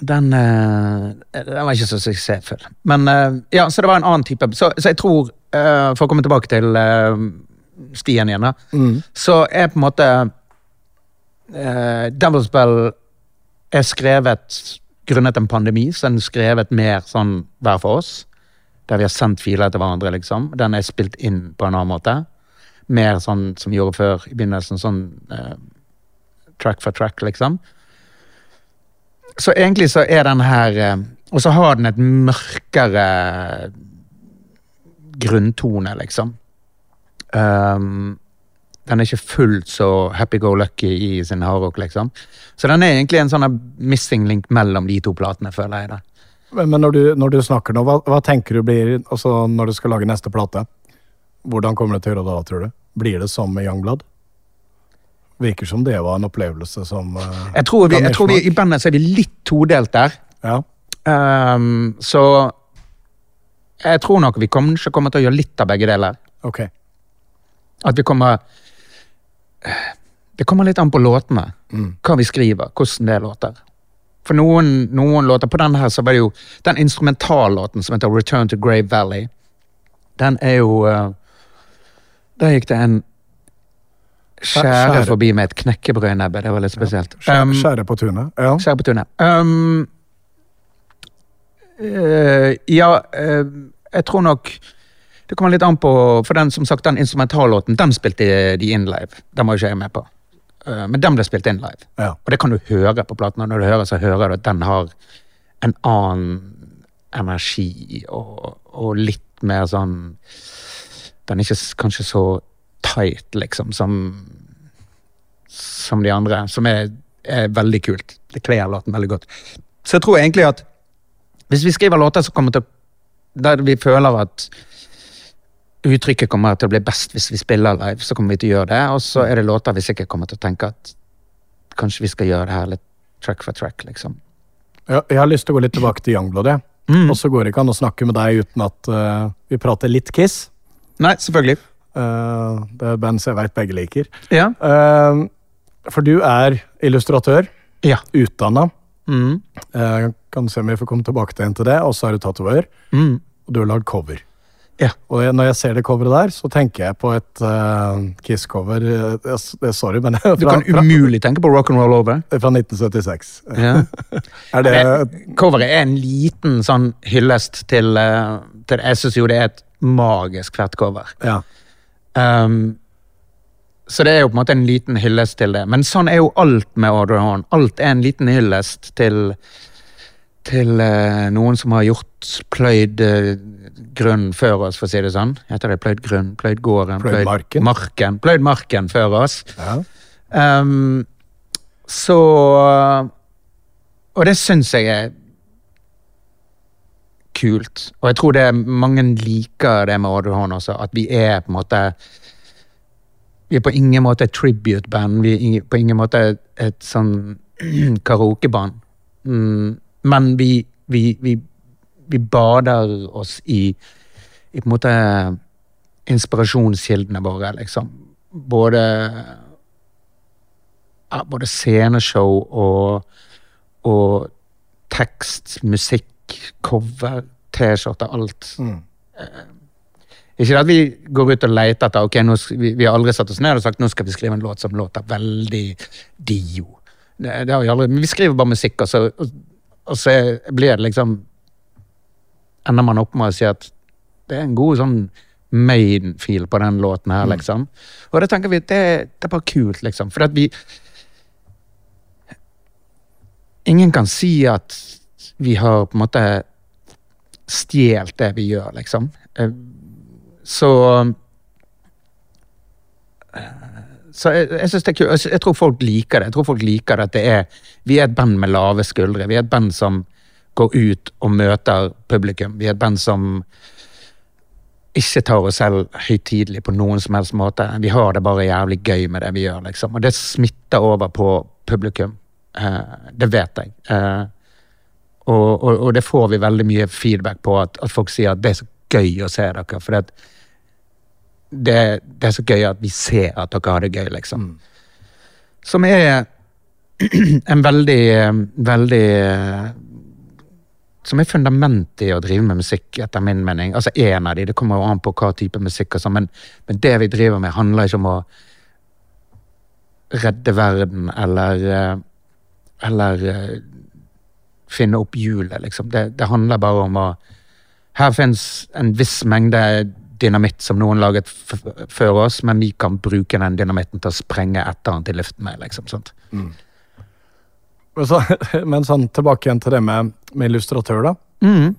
den, eh, den var ikke så suksessfull. Men eh, ja, så det var en annen type. Så, så jeg tror, for å komme tilbake til stien igjen, da, så er på en måte eh, Devil's Bell er skrevet grunnet en pandemi, så den er skrevet mer sånn hver for oss. Der vi har sendt filer til hverandre, liksom. Den er spilt inn på en annen måte. Mer sånn som vi gjorde før i begynnelsen, sånn eh, track for track, liksom. Så egentlig så er den her eh, Og så har den et mørkere grunntone, liksom. Um, den er ikke fullt så happy-go-lucky i sin hardrock, liksom. Så den er egentlig en sånn missing link mellom de to platene, føler jeg. det. Men, men når, du, når du snakker nå, hva, hva tenker du blir altså når du skal lage neste plate? Hvordan kommer det til å gjøre da, tror du? Blir det som med Youngblood? Virker som det var en opplevelse som uh, Jeg tror, vi, jeg tror vi. I bandet så er vi litt todelt der. Ja. Um, så jeg tror nok vi kanskje kommer til å gjøre litt av begge deler. Ok. At vi kommer Det kommer litt an på låtene. Hva vi skriver, hvordan det låter. For noen, noen låter På denne her så var det jo Den instrumentallåten som heter Return to Grave Valley, den er jo uh, Der gikk det en skjære skjære. forbi med et knekkebrødnebbe. Det var litt spesielt. Skjære, Um, skjære på tunet. Ja. Skjær på tunet. Um, uh, ja, uh, jeg tror nok Det kommer litt an på For den som sagt, den instrumentallåten, den spilte de inn live. Den var ikke jeg med på. Eh, men den ble spilt inn live. Ja. Og det kan du høre på platen. Og når du hører, så hører du at den har en annen energi og, og litt mer sånn Den er ikke kanskje så tight, liksom, som som de andre, som er, er veldig kult. Det kler låten veldig godt. Så jeg tror egentlig at hvis vi skriver låter som kommer til Der vi føler at uttrykket kommer til å bli best hvis vi spiller live, så kommer vi til å gjøre det. Og så er det låter vi sikkert kommer til å tenke at kanskje vi skal gjøre det her litt track for track, liksom. Ja, jeg har lyst til å gå litt tilbake til Youngblood. jeg. Mm. Og så går det ikke an å snakke med deg uten at uh, vi prater litt Kiss. Nei, selvfølgelig. Uh, det er et band som jeg vet begge liker. Ja. Uh, for du er illustratør, Ja. utdanna. Mm. Kan se om vi får komme tilbake til det. Og så er du tatoverer, Mm. og du har lagd cover. Ja. Og når jeg ser det coveret der, så tenker jeg på et uh, Kiss-cover. det- Sorry, men fra, Du kan umulig tenke på rock and roll over. fra 1976. Ja. Er det men, Coveret er en liten sånn hyllest til, uh, til Jeg syns jo det er et magisk fett cover. Ja. Um, så det er jo på en måte en liten hyllest til det. Men sånn er jo alt med Audrey Horn. Alt er en liten hyllest til til eh, noen som har gjort pløyd eh, grunn før oss, for å si det sånn. Heter det pløyd grunn? Pløyd gården? Pløyd marken. marken. Pløyd marken før oss. ja. Um, så Og det syns jeg er kult. Og jeg tror det mange liker det med Audrey også, at vi er på en måte Vi er på ingen måte et tribute-band. Vi er på ingen måte et sånn karaokeband. Mm, men vi, vi, vi, vi bader oss i, i på en måte inspirasjonskildene våre, liksom. Både ja, både sceneshow og, og tekst, musikk, cover, T-skjorter, alt. Mm. Ikke at vi går ut og leter etter ok, nå, vi, vi har aldri satt oss ned og sagt nå skal vi skrive en låt som låter veldig Dio. Det, det har vi aldri, men vi skriver bare musikk, og så, og, og så blir det liksom Ender man opp med å si at det er en god sånn main-feel på den låten her, liksom. Og da tenker vi at det, det er bare kult, liksom. For at vi Ingen kan si at vi har på en måte stjålet det vi gjør, liksom. Eh, Så så jeg, jeg synes det er kult. Jeg, jeg tror folk liker det. Jeg tror folk liker det at det er Vi er et band med lave skuldre. Vi er et band som går ut og møter publikum. Vi er et band som ikke tar oss selv høytidelig på noen som helst måte. Vi har det bare jævlig gøy med det vi gjør, liksom. Og det smitter over på publikum. Eh, det vet jeg. Eh, og, og, og det får vi veldig mye feedback på, at, at folk sier at det er så gøy å se dere. For det, det, det er så gøy at vi ser at dere har det gøy, liksom. Som er en veldig, veldig Som er fundamentet i å drive med musikk, etter min mening. Altså en av de, det kommer jo an på hva type musikk, sånn, men, men det vi driver med, handler ikke om å redde verden eller eh, Eller eh, finne opp hjulet, liksom. Det, det handler bare om å Her fins en viss mengde dynamitt som noen laget f før oss, men vi kan bruke den dynamitten til å sprenge etter den til luften med, liksom. Sant? Men, så, men sånn tilbake igjen til det med, med illustratør, da. Mm.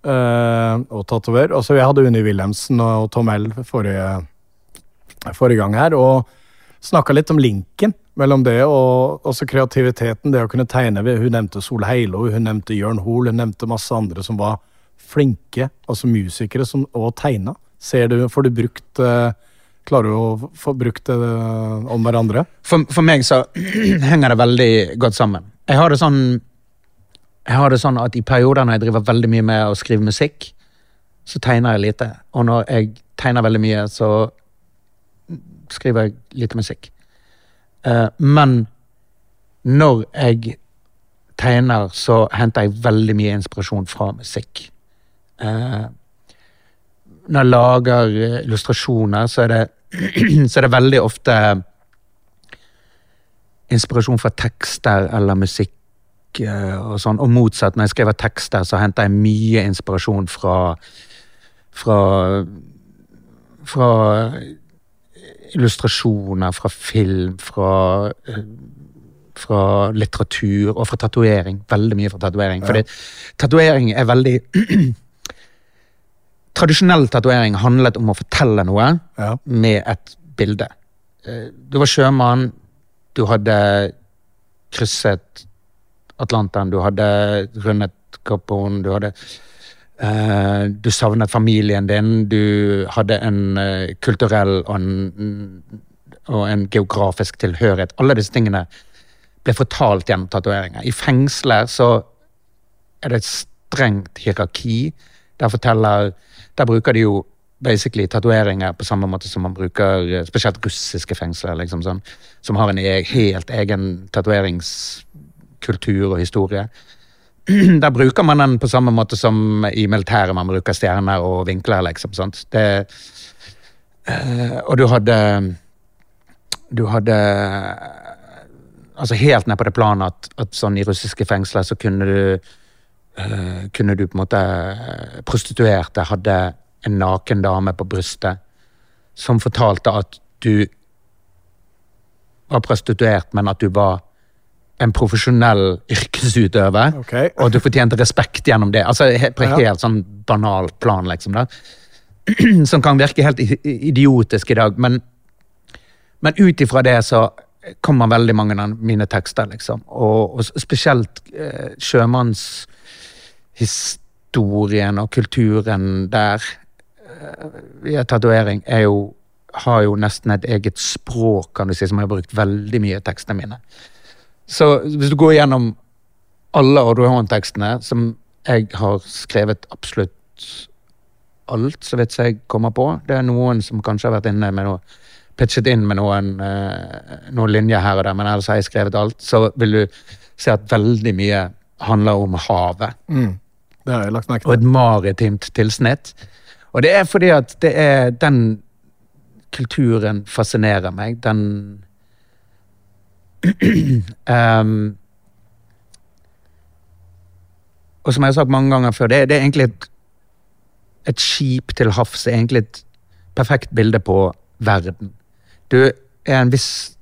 Uh, og tatover. Altså, jeg hadde Unni Wilhelmsen og Tom L forrige, forrige gang her, og snakka litt om linken mellom det og også kreativiteten, det å kunne tegne. Hun nevnte Sol Heilo, hun nevnte Jørn Hoel, hun nevnte masse andre som var flinke, altså musikere, som og tegna. Ser du, får du brukt eh, Klarer du å få brukt det eh, om hverandre? For, for meg så henger det veldig godt sammen. Jeg har det sånn jeg har det sånn at i perioder når jeg driver veldig mye med å skrive musikk, så tegner jeg lite. Og når jeg tegner veldig mye, så skriver jeg lite musikk. Eh, men når jeg tegner, så henter jeg veldig mye inspirasjon fra musikk. Eh, når jeg lager eh, illustrasjoner, så er det, så er det veldig ofte inspirasjon fra tekster eller musikk eh, og sånn. Og motsatt, når jeg skriver tekster, så henter jeg mye inspirasjon fra fra, fra illustrasjoner, fra film, fra eh, fra litteratur og fra tatovering. Veldig mye fra tatovering. Fordi tatovering er veldig Tradisjonell tatovering handlet om å fortelle noe Ja. med et bilde. Eh, Du var sjømann, du hadde krysset Atlanteren, du hadde rundet Kapoen, du hadde Uh, Du savnet familien din, du hadde en uh, kulturell og en, og en geografisk tilhørighet. Alle disse tingene ble fortalt gjennom tatoveringer. I fengsler så er det et strengt hierarki. Der forteller Der bruker de jo basically tatoveringer på samme måte som man bruker eh, spesielt russiske fengsler, liksom sånn, som har en e helt egen tatoveringskultur og historie. Der bruker man den på samme måte som i militæret man bruker stjerner og vinkler, liksom. Sant? Det, øh, og du hadde Du hadde Altså helt ned på det planet at, at sånn i russiske fengsler så kunne du kunne du på en måte eh, Prostituerte hadde en naken dame på brystet som fortalte at du var prostituert, men at du var en profesjonell yrkesutøver. okay. Og du fortjente respekt gjennom det. Altså På et helt sånn banalt plan, liksom. da. Som kan virke helt idiotisk i dag, men, men ut ifra det så kommer veldig mange av mine tekster, liksom. Og, og spesielt eh, sjømannshistorien og kulturen der eh, via tatovering er jo har jo nesten et eget språk, kan du si, som jeg har brukt veldig mye i tekstene mine. Så hvis du går gjennom alle Audrey-Horn-tekstene, som jeg har skrevet absolutt alt, så vidt jeg kommer på. Det er noen som kanskje har vært inne med noe pitchet inn med noen, eh, noen linjer her og der, men ellers har jeg skrevet alt. Så vil du se at veldig mye handler om havet Mm. Det har jeg lagt merke og et maritimt tilsnitt. Og det er fordi at det er den kulturen fascinerer meg. Den um, Og som jeg har sagt mange ganger før, det, det er egentlig et, et skip til havs. Er egentlig et perfekt bilde på verden. Du er en viss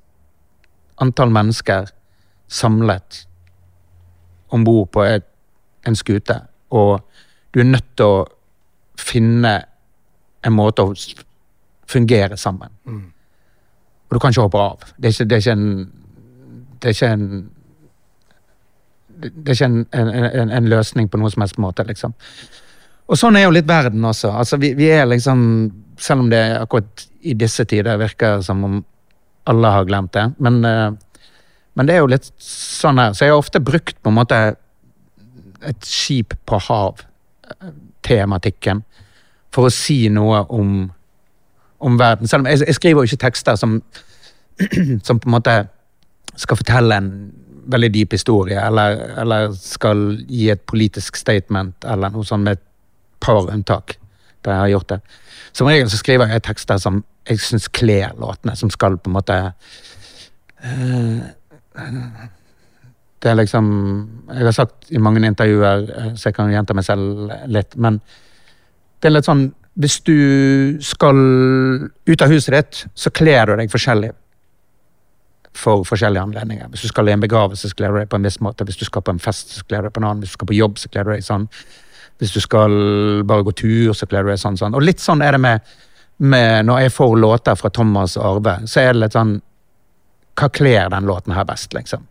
antall mennesker samlet om bord på et, en skute, og du er nødt til å finne en måte å fungere sammen. Og du kan ikke hoppe av. Det er ikke, det er ikke en Det er ikke en det er ikke en, en, en, en løsning på noen som helst måte, liksom. Og sånn er jo litt verden også. Altså, vi, vi er liksom Selv om det akkurat i disse tider virker som om alle har glemt det. Men, eh, men det er jo litt sånn her. Så jeg har ofte brukt på en måte et skip på hav-tematikken for å si noe om, om verden. Selv om jeg, jeg skriver jo ikke tekster som, som på en måte skal fortelle en veldig dyp historie, eller, eller skal gi et politisk statement, eller noe sånt med et par unntak der jeg har gjort det. Som regel så skriver jeg tekster som jeg syns kler låtene, som skal på en måte eh, Det er liksom Jeg har sagt i mange intervjuer, eh, så jeg kan gjenta meg selv litt, men det er litt sånn Hvis du skal ut av huset ditt, så kler du deg forskjellig for forskjellige anledninger. Hvis du skal i en begravelse, så kler du deg på en viss måte. Hvis du skal på en fest, så kler du deg på en annen. Hvis du skal på jobb, så kler du deg sånn. Hvis du skal bare gå tur, så kler du deg sånn. sånn. Og litt sånn er det med, med når jeg får låter fra Thomas og Arve, så er det litt sånn Hva kler den låten her best, liksom?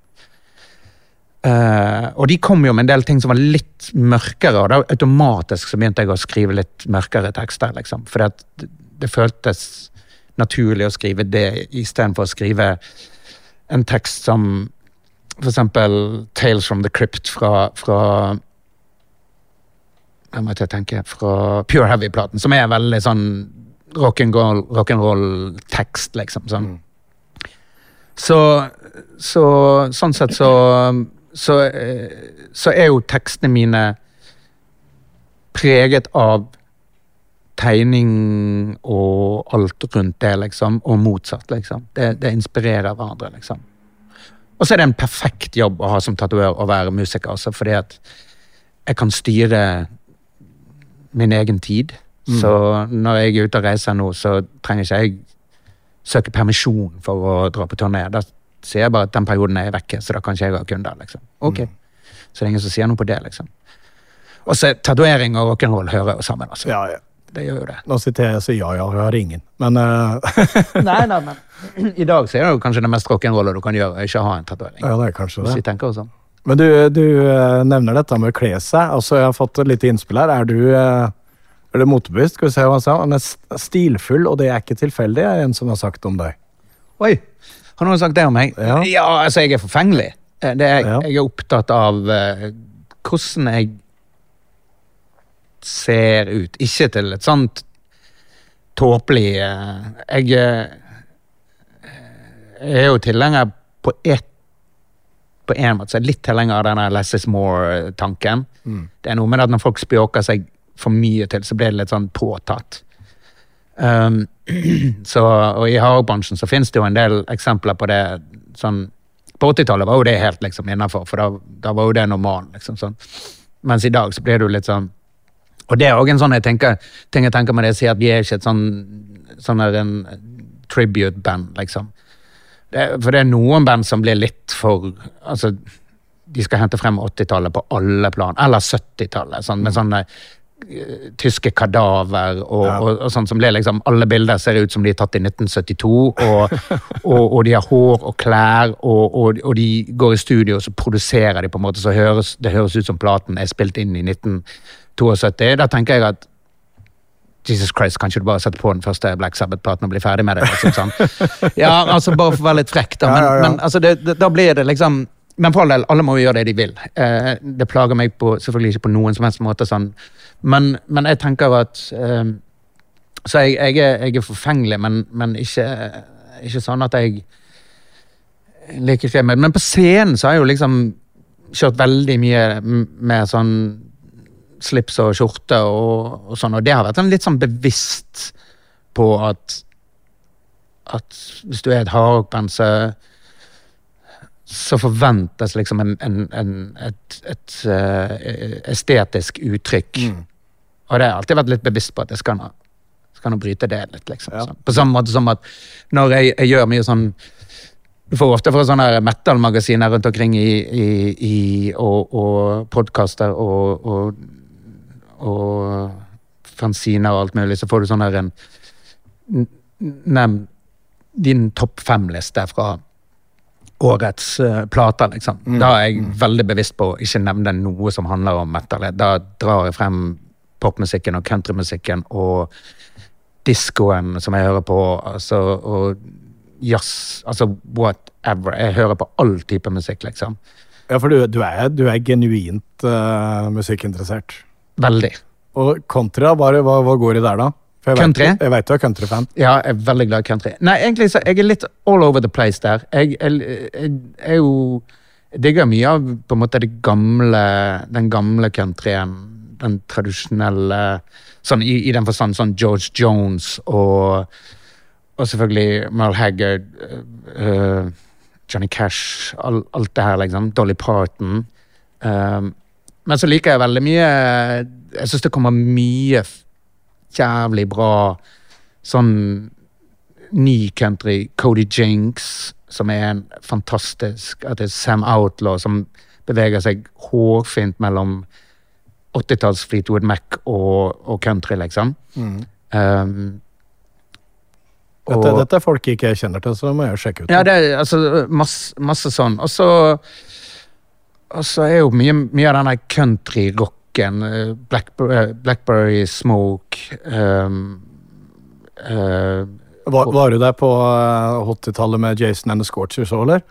Eh, og de kom jo med en del ting som var litt mørkere, og da automatisk så begynte jeg å skrive litt mørkere tekster, liksom. For det, det føltes naturlig å skrive det istedenfor å skrive en tekst som eksempel Tales from the Crypt fra, fra Hva måtte jeg tenke Fra Pure Heavy-platen, som er veldig sånn rock'n'roll rock liksom. Sånn. Så, så sånn sett så så, eh, så er jo tekstene mine preget av tegning og alt rundt det, liksom, og motsatt, liksom. Det, det inspirerer hverandre, liksom. Og så er det en perfekt jobb å ha som tatover å være musiker, altså, fordi at jeg kan styre min egen tid. Så når jeg er ute og reiser nå, så trenger ikke jeg søke permisjon for å dra på turné. Da sier jeg bare at den perioden er jeg vekke, så da kan ikke jeg ha kunder. liksom. Ok. Så det er ingen som sier noe på det, liksom. Og så tatovering og rock'n'roll hører jo sammen, altså. Ja, ja. Det gjør jo det. Nå sitter jeg og sier ja, ja, jeg har ingen. Men uh... Nei, nei, men I dag så er det jo kanskje det mest rock'n'roll du kan gjøre, ikke ha en tatovering. ja, det er kanskje det. Hvis jeg vi tenker oss om. Men du, du eh, nevner dette med å kle seg. Altså, jeg har fått et lite innspill her. Er du eh, er du motebevisst? Skal vi se hva han sa. Han er st- stilfull, og det er ikke tilfeldig, er en som har sagt om deg. Oi! Har noen sagt det om meg? Ja. altså, jeg er forfengelig. Eh, Det er, Ja. Jeg er opptatt av uh, hvordan jeg ser ut. Ikke til et sånt tåpelig uh, Jeg uh, er jo tilhenger på ett på en måte så er jeg litt tilhenger av denne less is more-tanken. Det er noe med at når folk spjåker seg for mye til, så blir det litt sånn påtatt. Um, så, og i hardrockbransjen så finnes det jo en del eksempler på det. Sånn, på 80-tallet var jo det helt liksom innafor, for da, da var jo det normalen. Liksom, sånn. Mens i dag så blir jo litt sånn Og det er òg en sånn jeg tenker, ting jeg tenker med det jeg sier at vi er ikke et sånn, sånn en tribute-band, liksom. Det, for det er noen band som blir litt for altså, De skal hente frem 80-tallet på alle plan, eller 70-tallet, sånn, med sånne tyske kadaver og, Ja. og, og sånn som blir liksom Alle bilder ser ut som de er tatt i 1972, og, og, de har hår og klær, og, de går i studio og så produserer de på en måte så høres, det høres ut som platen er spilt inn i 1972. Da tenker jeg at Jesus Christ, kan ikke du bare sette på den første Black Sabbath-platen og bli ferdig med det? Liksom, sånn. Ja, altså Bare for å være litt frekk, da. Men, ja, ja. men altså, det, det, da blir det liksom Men for all del, alle må jo gjøre det de vil. Eh, det plager meg på, selvfølgelig ikke på noen som helst måte. sånn. Men, men jeg tenker at eh, Så jeg, jeg, er, jeg er forfengelig, men, men ikke, ikke sånn at jeg liker ikke Men, på scenen så har jeg jo liksom kjørt veldig mye med sånn slips og skjorte og, og sånn, og det har vært litt sånn bevisst på at at hvis du er et hardrockband, så så forventes liksom en, en, en, et, et eh, estetisk uttrykk. Og det har jeg alltid vært litt bevisst på at jeg skal nå, skal nå bryte det litt. liksom. Ja. Sånn. På samme måte som at når jeg, jeg gjør mye sånn Du får ofte fra sånne metal-magasiner rundt omkring i, i, i og, og podkaster og, og, og fanziner og alt mulig, så får du sånn her en Nevn din topp fem-liste fra årets uh, plater, liksom. Da er jeg veldig bevisst på å ikke nevne noe som handler om metal. Da drar jeg frem popmusikken og countrymusikken og diskoen som jeg hører på, altså, og jazz, altså whatever. Jeg hører på all type musikk, liksom. Ja, for du, du, er, du er genuint uh, musikkinteressert. Veldig. Og? Hva, hva, hva går i der, da? Jeg Country? Vet, jeg vet du er countryfan. Ja, jeg er veldig glad i country. Nei, egentlig så jeg er litt all over the place der. Jeg, er jo digger mye av på en måte det gamle, den gamle countryen. Den tradisjonelle sånn i, i den forstand sånn George Jones og, og selvfølgelig Merle Haggard, øh, Johnny Cash, all, alt det her, liksom. Dolly Parton. Um, men så liker jeg veldig mye Jeg syns det kommer mye jævlig bra sånn ny country. Cody Jinks, som er en fantastisk at det er Sam Outlaw, som beveger seg hårfint mellom 80-talls Fleetwood Mac og, og country, liksom. Um, Dette, dette er folk ikke jeg kjenner til, så det må jeg sjekke ut. ja, det er altså masse, masse sånn. Og så er jo mye, mye av denne countryrocken eh, Blackber eh, Blackberry Smoke um, uh, Var, var du der på eh, 80-tallet med Jason and the Scorchers òg, eller?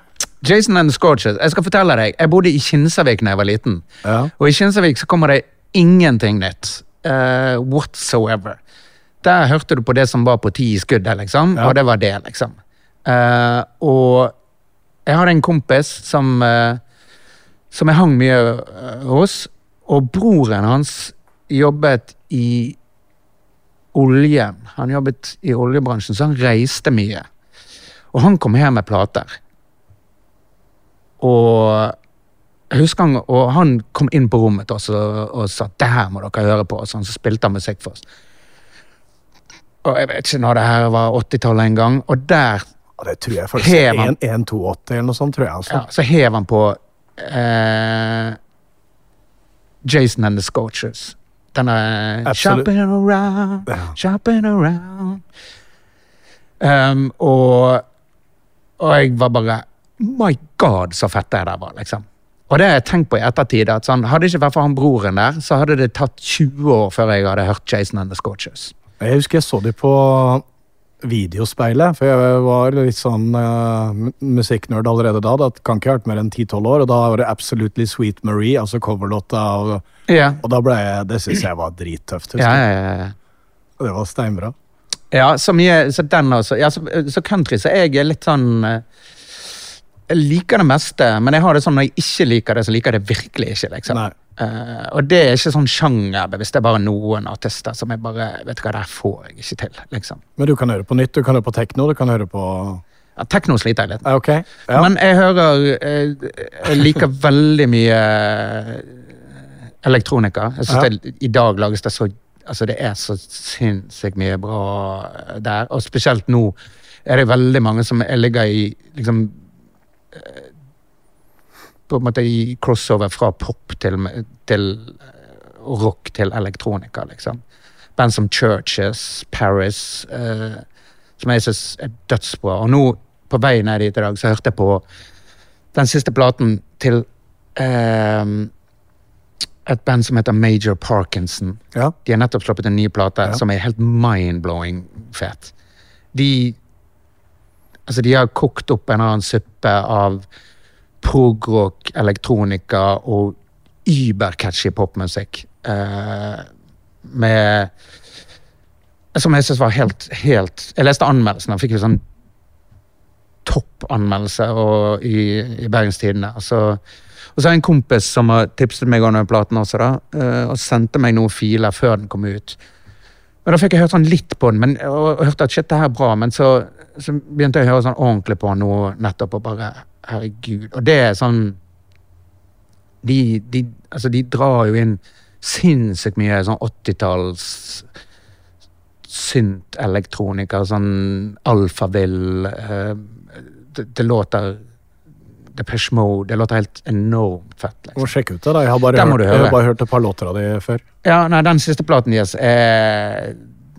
Jason and the Scorchers. Jeg skal fortelle deg, jeg bodde i Kinsarvik da jeg var liten. Ja. Og i Kinsarvik så kommer det ingenting nytt. Uh, whatsoever. Der hørte du på det som var på ti i skuddet, liksom. Ja. Og det var det, liksom. Uh, og jeg hadde en kompis som uh, som jeg hang mye hos. Og broren hans jobbet i oljen. Han jobbet i oljebransjen, så han reiste mye. Og han kom hjem med plater. Og jeg husker han, og han kom inn på rommet også, og, sa det her må dere høre på. Og sånn, så spilte han musikk for oss. Og jeg vet ikke når det her var 80-tallet en gang. Og der Ja, det tror jeg faktisk. Hev han. 1-2-80 eller noe sånt, tror jeg. altså. ja, så hev han på eh, Jason and the Scorchers. Den er Shopping around, shopping around. Um, og, og jeg var bare My God, så fett det der var, liksom. Og det har jeg tenkt på i ettertid. at sånn, Hadde det ikke vært for han broren der, så hadde det tatt 20 år før jeg hadde hørt Jason and the Scorchers. Jeg husker jeg så de på videospeilet, for jeg var litt sånn uh, musikknerd allerede da. Det kan ikke ha vært mer enn 10-12 år, og da var det Absolutely Sweet Marie, altså coverlåta, og, Ja, og da ble jeg Det syns jeg var drittøft. ja, ja, Det var steinbra. Ja, så mye, så den også. Ja, så, så country, så jeg er litt sånn eh, Jeg liker det meste, men jeg har det sånn når jeg ikke liker det, så liker jeg det virkelig ikke. liksom. Eh, og det er ikke sånn sjangerbevisst, det er bare noen artister som jeg bare Vet du hva, det her får jeg ikke til, liksom. Men du kan høre på nytt, du kan høre på tekno, du kan høre på Ja, Tekno sliter jeg litt med. Okay. Ja. Men jeg hører jeg, Jeg liker veldig mye eh, elektronika. Jeg synes Ja. I dag lages det så Altså, det er så sinnssykt mye bra eh, der. Og spesielt nå er det veldig mange som er- ligger i liksom På en måte i crossover fra pop til, til rock til elektronika, liksom. Band som Churches, Paris, eh, som jeg synes er dødsbra. Og nå, på vei ned dit i dag, så hørte jeg på den siste platen til eh, et band som heter Major Parkinson. ja. De har nettopp sluppet en ny plate Ja. som er helt mind-blowing fet. De Altså, de har kokt opp en annen suppe av progrock, elektronika og übercatchy popmusikk. Eh, med Som jeg syns var helt, helt Jeg leste anmeldelsen og fikk jo sånn toppanmeldelse i, i Bergenstidene. Altså, Og så har jeg en kompis som har tipset meg om den platen også, da, eh, og sendte meg noen filer før den kom ut. Og Da fikk jeg hørt sånn litt på den, men, og, og hørte at shit, det her er bra, men så, så begynte jeg å høre sånn ordentlig på den nå nettopp, og bare herregud. Og det er sånn De, de, altså, de drar jo inn sinnssykt mye sånn 80-talls synt-elektronika, sånn alfavill eh, det, det låter Depeche Mode, det låter helt enormt fett. Liksom. må sjekke ut det. da. Jeg har bare, hørt, jeg har bare hørt et par låter av dem før. Ja, nei, Den siste platen deres er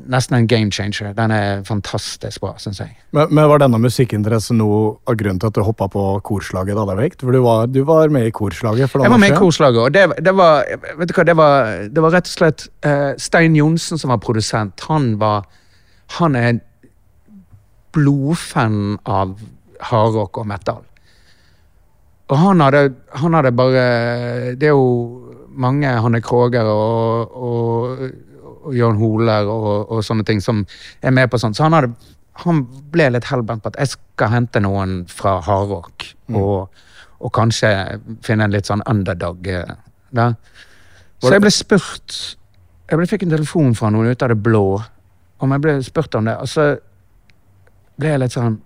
nesten en game changer. Den er fantastisk bra, syns jeg. Men, men var denne musikkinteressen noe av grunnen til at du hoppa på korslaget da det vekt? For du var, du var med i korslaget Jeg var med i korslaget, og det, det var vet du hva, det var, det var rett og slett uh, Stein Johnsen som var produsent. Han var Han er blodfan av hardrock og metal. Og han hadde, han hadde bare Det er jo mange Hanne Kroger og, og, og Jørn Holer og, og sånne ting som er med på sånt. Så han, hadde, han ble litt hellbent på at jeg skal hente noen fra hardrock. Og, og kanskje finne en litt sånn underdog eh, der. Så jeg ble spurt Jeg ble, fikk en telefon fra noen ut av det blå om jeg ble spurt om det. Og så ble jeg litt sånn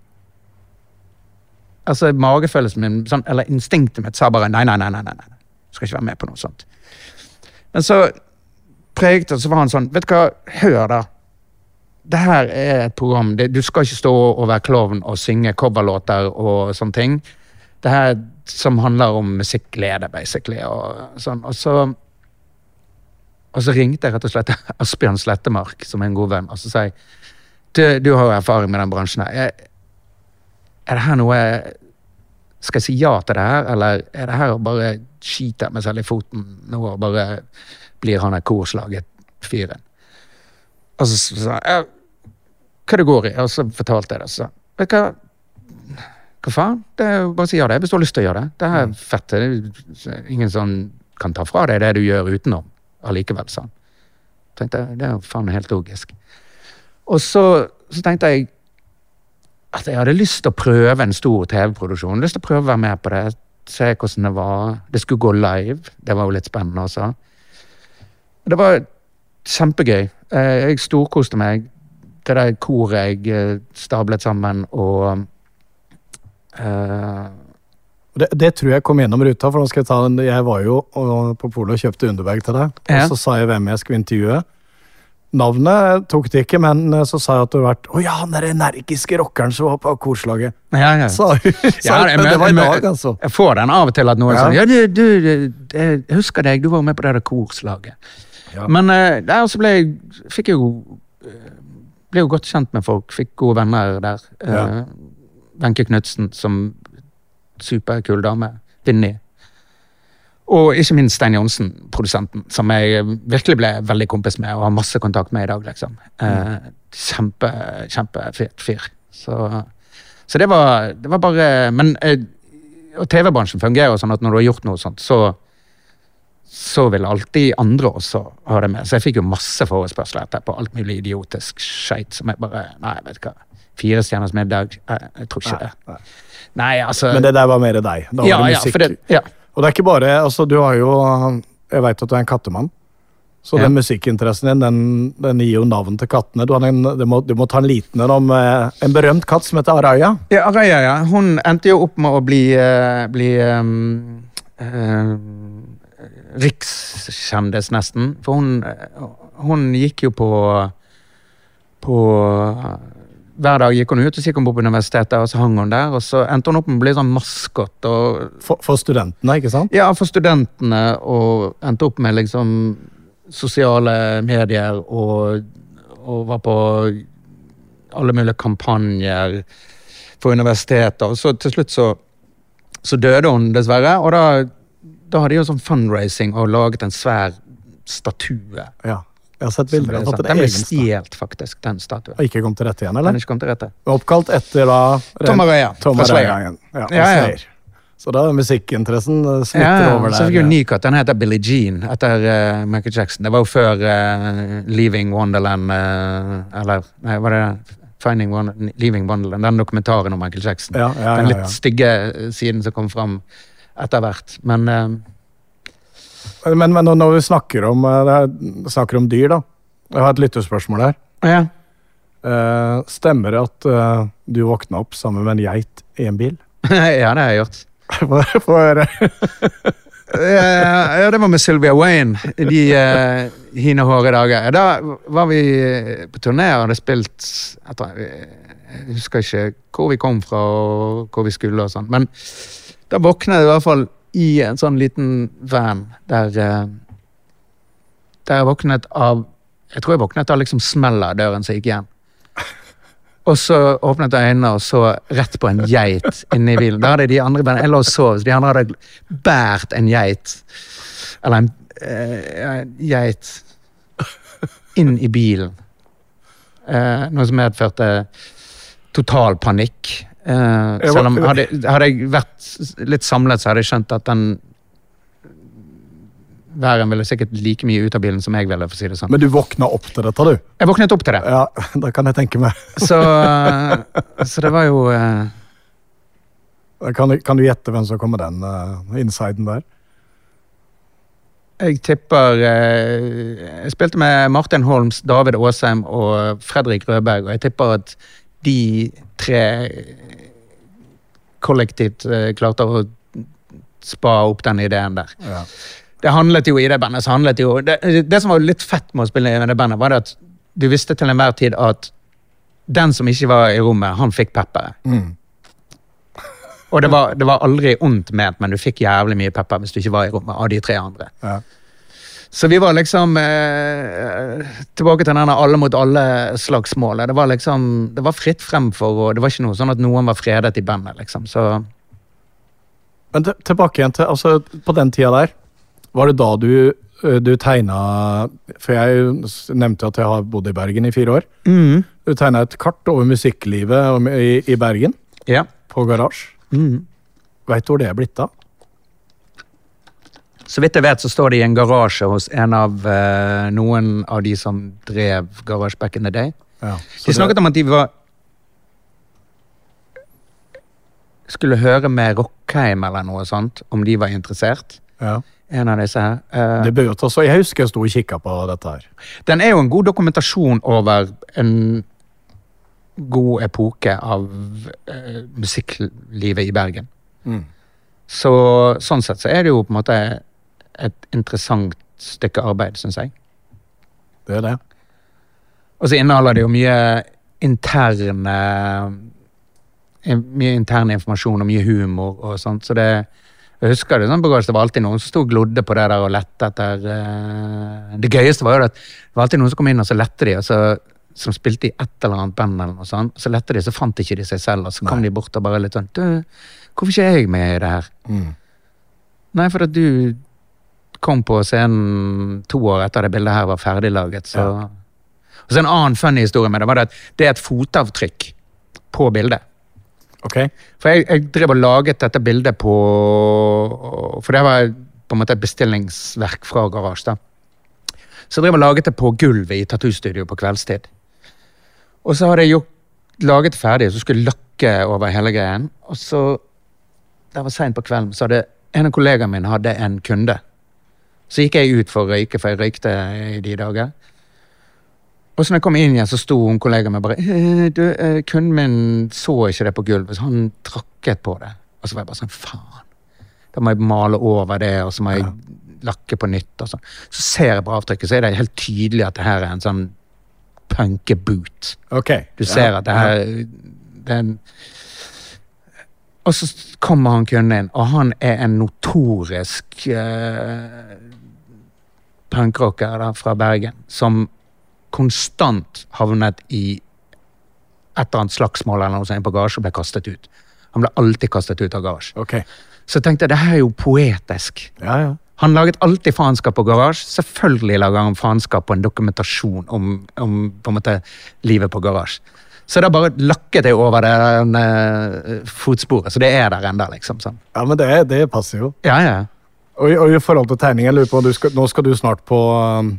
Altså, magefølelsen min, sånn, eller instinktet mitt, sa bare nei, nei, nei, nei, nei, nei. Skal ikke være med på noe sånt. Men så preget det, så var han sånn Vet du hva, hør, da. Det her er et program. Det, du skal ikke stå og være klovn og synge coverlåter og sånne ting. Det her som handler om musikkglede, basically. Og, sånn. og så og så ringte jeg rett og slett Asbjørn Slettemark, som er en god venn, og så sa jeg du, du har jo erfaring med den bransjen her. Er, er det her noe Skal jeg si ja til det her, eller er det her å bare skyte meg selv i foten nå og bare blir han der korslaget-fyren? Og så sa han hva det går i, og så fortalte jeg det. Så vet du hva, hva faen? Det er jo bare å si ja det, hvis du har lyst til å gjøre det. Det er fett. Det er ingen som kan ta fra deg det du gjør utenom allikevel, sa han. Tenkte jeg, Det er jo faen helt logisk. Og så, så tenkte jeg at jeg hadde lyst til å prøve en stor TV-produksjon. Lyst til å prøve å være med på det, se hvordan det var. Det skulle gå live. Det var jo litt spennende også. Det var kjempegøy. Eh, Jeg storkoste meg. Det der koret jeg eh, stablet sammen og uh, Det, det tror jeg kom gjennom ruta, for nå skal jeg ta den. Jeg var jo på polet og kjøpte underbag til deg, og så sa jeg hvem jeg skulle intervjue. Navnet tok det ikke, men eh, så sa jeg at du har vært Å ja, han der energiske rockeren som var på korslaget. Ja, ja. Sa sa, Ja, men det var i dag, altså. Jeg får den av og til at noen Ja. sier ja, du, du, jeg husker deg, du var med på det der korslaget. Ja. Men eh, der så ble jeg fikk jo eh, ble jo godt kjent med folk, fikk gode venner der. Wenche Ja. Knutsen som superkul dame. Vinni. Og ikke minst Stein Johnsen, produsenten, som jeg virkelig ble veldig kompis med og har masse kontakt med i dag. liksom. Eh, kjempe, kjempefet fyr. Så, så det var, det var bare Men eh, og TV-bransjen fungerer jo sånn at når du har gjort noe sånt, så så vil alltid andre også ha det med. Så jeg fikk jo masse forespørsler etterpå. Alt mulig idiotisk skeit som jeg bare Nei, vet du hva. Fire stjerners middag? Jeg, jeg tror ikke Nei, det. nei. Nei, altså Men det der var mer deg. Da var ja, det ja, musikk. for det, ja. Og det er ikke bare altså Du har jo Jeg veit at du er en kattemann. Så Ja. den musikkinteressen din, den, den gir jo navn til kattene. Du, har en, du, må, du må ta en liten en om eh, en berømt katt som heter Araya. Ja, Araya, ja. Hun endte jo opp med å bli, eh, bli ehm, eh, rikskjendis, nesten. For hun, hun gikk jo på på Hver dag gikk hun ut, og så gikk hun på universitetet, og så hang hun der. Og så endte hun opp med å bli sånn maskot. For, for studentene, ikke sant? Ja, for studentene, og endte opp med liksom sosiale medier og, og var på alle mulige kampanjer for universiteter. Og så til slutt så, så døde hun, dessverre. Og da, da hadde de jo sånn fundraising og laget en svær statue. Ja. Jeg har sett bilder. av at det Den ble stjålet, faktisk, den statuen. Og ikke kom til rette igjen, eller? Den ikke kom til rette. Oppkalt etter da Tom Araya Tom fra Slayer. Araya igjen. Ja, Ja, ja. Så da er musikkinteressen eh, smitter Ja, over så der. fikk jo en ja. ny katt. Den heter Billie Jean, etter uh, Michael Jackson. Det var jo før uh, Leaving Wonderland uh, Eller nei, var det Finding Wonder, Leaving Wonderland? Den dokumentaren om Michael Jackson. Ja, ja, Den ja, litt ja. stygge siden som kom fram etter hvert. Men Men, men når vi snakker om, eh, er, snakker om dyr, da. Jeg har et lyttespørsmål her. ja. Uh, stemmer det at uh, du våkna opp sammen med en geit i en bil? ja, det har jeg gjort. Få høre. Ja, det var med Sylvia Wayne de uh, hine hårde dager. Da var vi på turné og hadde spilt jeg, jeg husker ikke hvor vi kom fra og hvor vi skulle og sånn. Men da våkna jeg i hvert fall i en sånn liten van der eh, Der jeg våknet av Jeg tror jeg våknet av liksom smellet av døren som gikk igjen. Og så åpnet jeg øynene og så rett på en geit inni bilen. Da hadde de andre Jeg lå og sov, så de andre hadde båret en geit. Eller en eh, geit inn i bilen. Eh, noe som medførte total panikk. Eh, selv om hadde, hadde jeg vært litt samlet, så hadde jeg skjønt at den væren ville sikkert like mye ut av bilen som jeg ville. for å si det sånn. Men du våkna opp til dette, du? Jeg våknet opp til det. Ja, det kan jeg tenke meg. Så, så det var jo uh... Kan, kan du gjette hvem som kom med den uh, insiden der? Jeg tipper eh, Jeg spilte med Martin Holms, David Aasheim og Fredrik Rødberg, og jeg tipper at de tre kollektivt eh, klarte å spa opp den ideen der. Ja. Det handlet jo i det bandet så handlet jo, det, det som var litt fett med å spille i det bandet, var det at du visste til enhver tid at den som ikke var i rommet, han fikk pepperet. Mm. Og det var, det var aldri ondt ment, men du fikk jævlig mye pepper hvis du ikke var i rommet av de tre andre. Ja. Så vi var liksom eh, Tilbake til denne alle mot alle-slagsmålet. Det var liksom, det var fritt fremfor, og det var ikke noe sånn at noen var fredet i bandet, liksom. Så Men tilbake igjen til altså, På den tida der, var det da du, ø, du tegna For jeg nevnte at jeg har bodd i Bergen i fire år. Du tegna et kart over musikklivet i, i Bergen, ja. på Garasje. Mm. Veit du hvor det er blitt av? Så vidt jeg vet, så står det i en garasje hos en av eh, noen av de som drev Garage Back in the Day. Ja, De snakket om at de var Skulle høre med Rockheim eller noe sånt, om de var interessert. ja. En av disse her. Eh, Det bør jo så Jeg husker jeg sto og kikka på dette her. Den er jo en god dokumentasjon over en god epoke av eh, musikklivet i Bergen. Mm. Så sånn sett så er det jo på en måte et interessant stykke arbeid, syns jeg. Det er det. Og så inneholder det jo mye interne Mye intern informasjon og mye humor og sånt, så det jeg husker det sånn på det var alltid noen som sto og glodde på det der og lette etter eh, Det gøyeste var jo at det var alltid noen som kom inn og så lette de, og så, som spilte i et eller annet band, eller noe sånt. Så lette de, så fant ikke de seg selv, og så kom de bort og bare litt sånn Du, hvorfor ikke er jeg med i det her? Mm. Nei, for at du kom på scenen to år etter det bildet her var ferdiglaget, så Og så en annen funny historie med det var det at det er et fotavtrykk på bildet. Ok? For jeg, jeg drev og laget dette bildet på For det var på en måte et bestillingsverk fra Garasje. da. Så jeg drev og laget det på gulvet i tattoostudio på kveldstid. Og så hadde jeg jo laget ferdig, så skulle lakke over hele greien. Og så, det var seint på kvelden, så hadde en av kollegaene mine hadde en kunde. Så gikk jeg ut for å røyke, for jeg røykte i de dager. Og så når jeg kom inn igjen, så sto hun kollegaen min bare «Eh, du, eh, Kunden min så ikke det på gulvet, så han trakket på det. Og så var jeg bare sånn, faen. Da må jeg male over det, og så må jeg lakke på nytt. og sånn. Så ser jeg på avtrykket, så er det helt tydelig at det her er en sånn punkeboot. Ok. Du ser at det her det er en, Og så kommer han kunden inn, og han er en notorisk uh, punkrocker da, fra Bergen, som konstant havnet i et eller annet slagsmål eller noe sånt på garasje og ble kastet ut. Han ble alltid kastet ut av garasje. Okay. Så tenkte jeg, det her er jo poetisk. Ja, ja. Han laget alltid faenskap på garasje. Selvfølgelig lager han faenskap på en dokumentasjon om, om på en måte livet på garasje. Så da bare lakket jeg over det uh, fotsporet, så det er der enda, liksom. Sånn. ja men det, det passer jo. Ja, ja. Og, i- og i forhold til tegning, jeg lurer på, du skal, nå skal du snart på, um,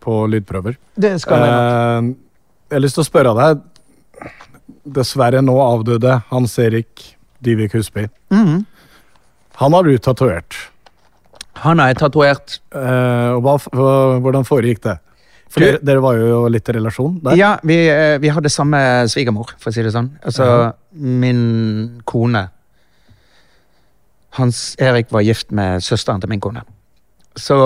på lydprøver. Det skal jeg nok. Eh, jeg har lyst til å spørre deg Dessverre nå avdøde Hans Erik Dyvik Husby. Mm. Han har du tatovert. Han har jeg tatovert. Eh, og hva, hva, hvordan foregikk det? For Du- dere, dere var jo litt i relasjon der. Ja, vi, eh, vi hadde samme svigermor, for å si det sånn. Altså, min kone Hans Erik var gift med søsteren til min kone. Så,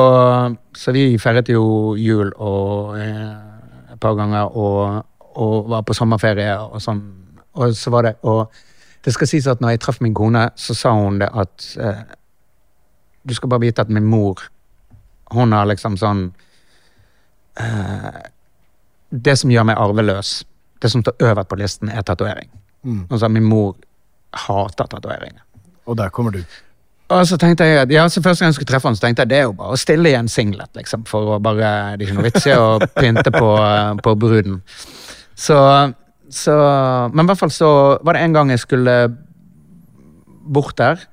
så vi feiret jo jul og eh, et par ganger og, og var på sommerferie og sånn. Og så var det Og det skal sies at når jeg traff min kone, så sa hun det at eh, Du skal bare vite at min mor, hun har liksom sånn det som gjør meg arveløs, det som står øverst på listen, er tatovering. Mm. Altså, min mor hater tatoveringer. Og der kommer du. Og så tenkte jeg at, ja, så Første gang jeg skulle treffe han, så tenkte jeg det er jo bare å stille i en singlet. liksom, for å bare, Det er ikke noe vits i å pynte på, på bruden. Så, så Men i hvert fall så var det en gang jeg skulle bort der.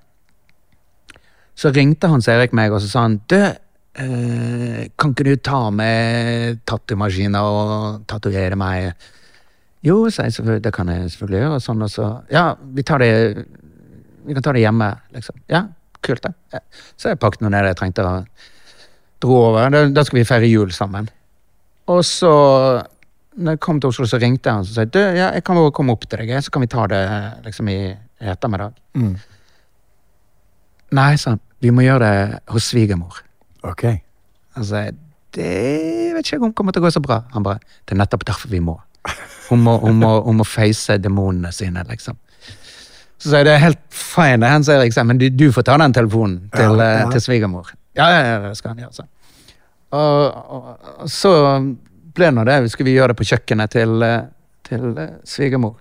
Så ringte Hans Erik meg og så sa han, du, eh, kan ikke du ta med tattomaskiner og tatovere meg? Jo, sa jeg, det kan jeg selvfølgelig gjøre. Og sånn, og så, ja, vi tar det vi kan ta det hjemme, liksom. Ja, kult det. Ja. Så jeg pakket noe ned jeg trengte å dro over. Da, da skal vi feire jul sammen. Og så, når jeg kom til Oslo, så ringte han og sa du, ja, jeg kan komme opp til deg, så kan vi ta det liksom i ettermiddag. Mm. Nei, sa han, vi må gjøre det hos svigermor. Ok. Altså, det vet ikke jeg om kommer til å gå så bra. Han bare, det er nettopp derfor vi må. Hun må, hun må, hun må face demonene sine, liksom. Så sa jeg, det er helt fine, han sier liksom, men du, du får ta den telefonen til, Ja, eh, ja. til svigermor. Ja, ja, ja, det skal han gjøre, så. Og, og, og så ble nå det, skulle vi gjøre det på kjøkkenet til, eh, til eh, svigermor.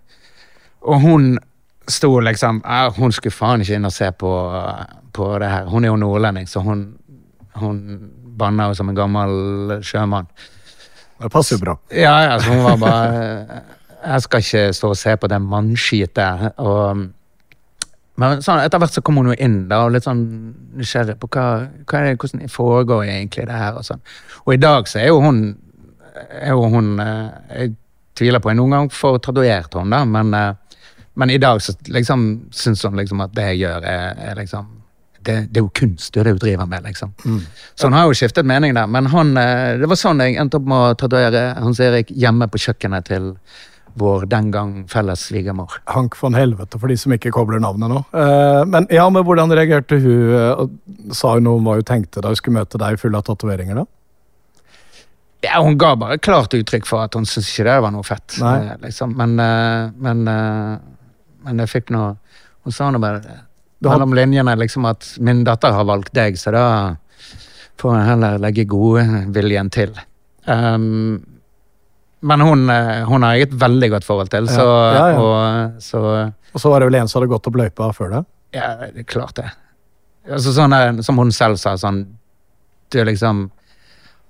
Og hun sto liksom, hun skulle faen ikke inn og se på, på det her. Hun er jo nordlending, så hun, hun banna jo som en gammel sjømann. Det passer jo bra. Ja, ja, så hun var bare Jeg skal ikke stå og se på det mannskitet. Og, men sånn, etter hvert så kom hun jo inn da, og litt sånn nysgjerrig på hva, hva er det, hvordan foregår egentlig det her. Og sånn. Og i dag så er jo hun, er jo hun eh, Jeg tviler på jeg noen gang får traduert henne, da, men, eh, men i dag så liksom syns hun liksom at det jeg gjør, er, er liksom det, det er jo kunst, det er det hun driver med, liksom. Så hun har jo skiftet mening der. Men han, eh, det var sånn jeg endte opp med å tatovere Hans Erik hjemme på kjøkkenet til vår den gang felles svigermor. Hank von Helvete, for de som ikke kobler navnet nå. Eh, men ja, men hvordan reagerte hun? eh, sa hun noe om hva hun tenkte da hun skulle møte deg full av tatoveringer? da? Ja, Hun ga bare klart uttrykk for at hun syntes ikke det var noe fett. Eh, Liksom. Men, men, men jeg fikk noe Hun sa nå bare Du har- mellom linjene liksom at min datter har valgt deg, så da får jeg heller legge godviljen til. Um, men hun, eh, hun har jeg et veldig godt forhold til, så, Ja, ja. Og, så Og så var det vel en som hadde gått opp løypa før det? Ja, det er klart det. Altså sånn er, Som hun selv sa, sånn Du er liksom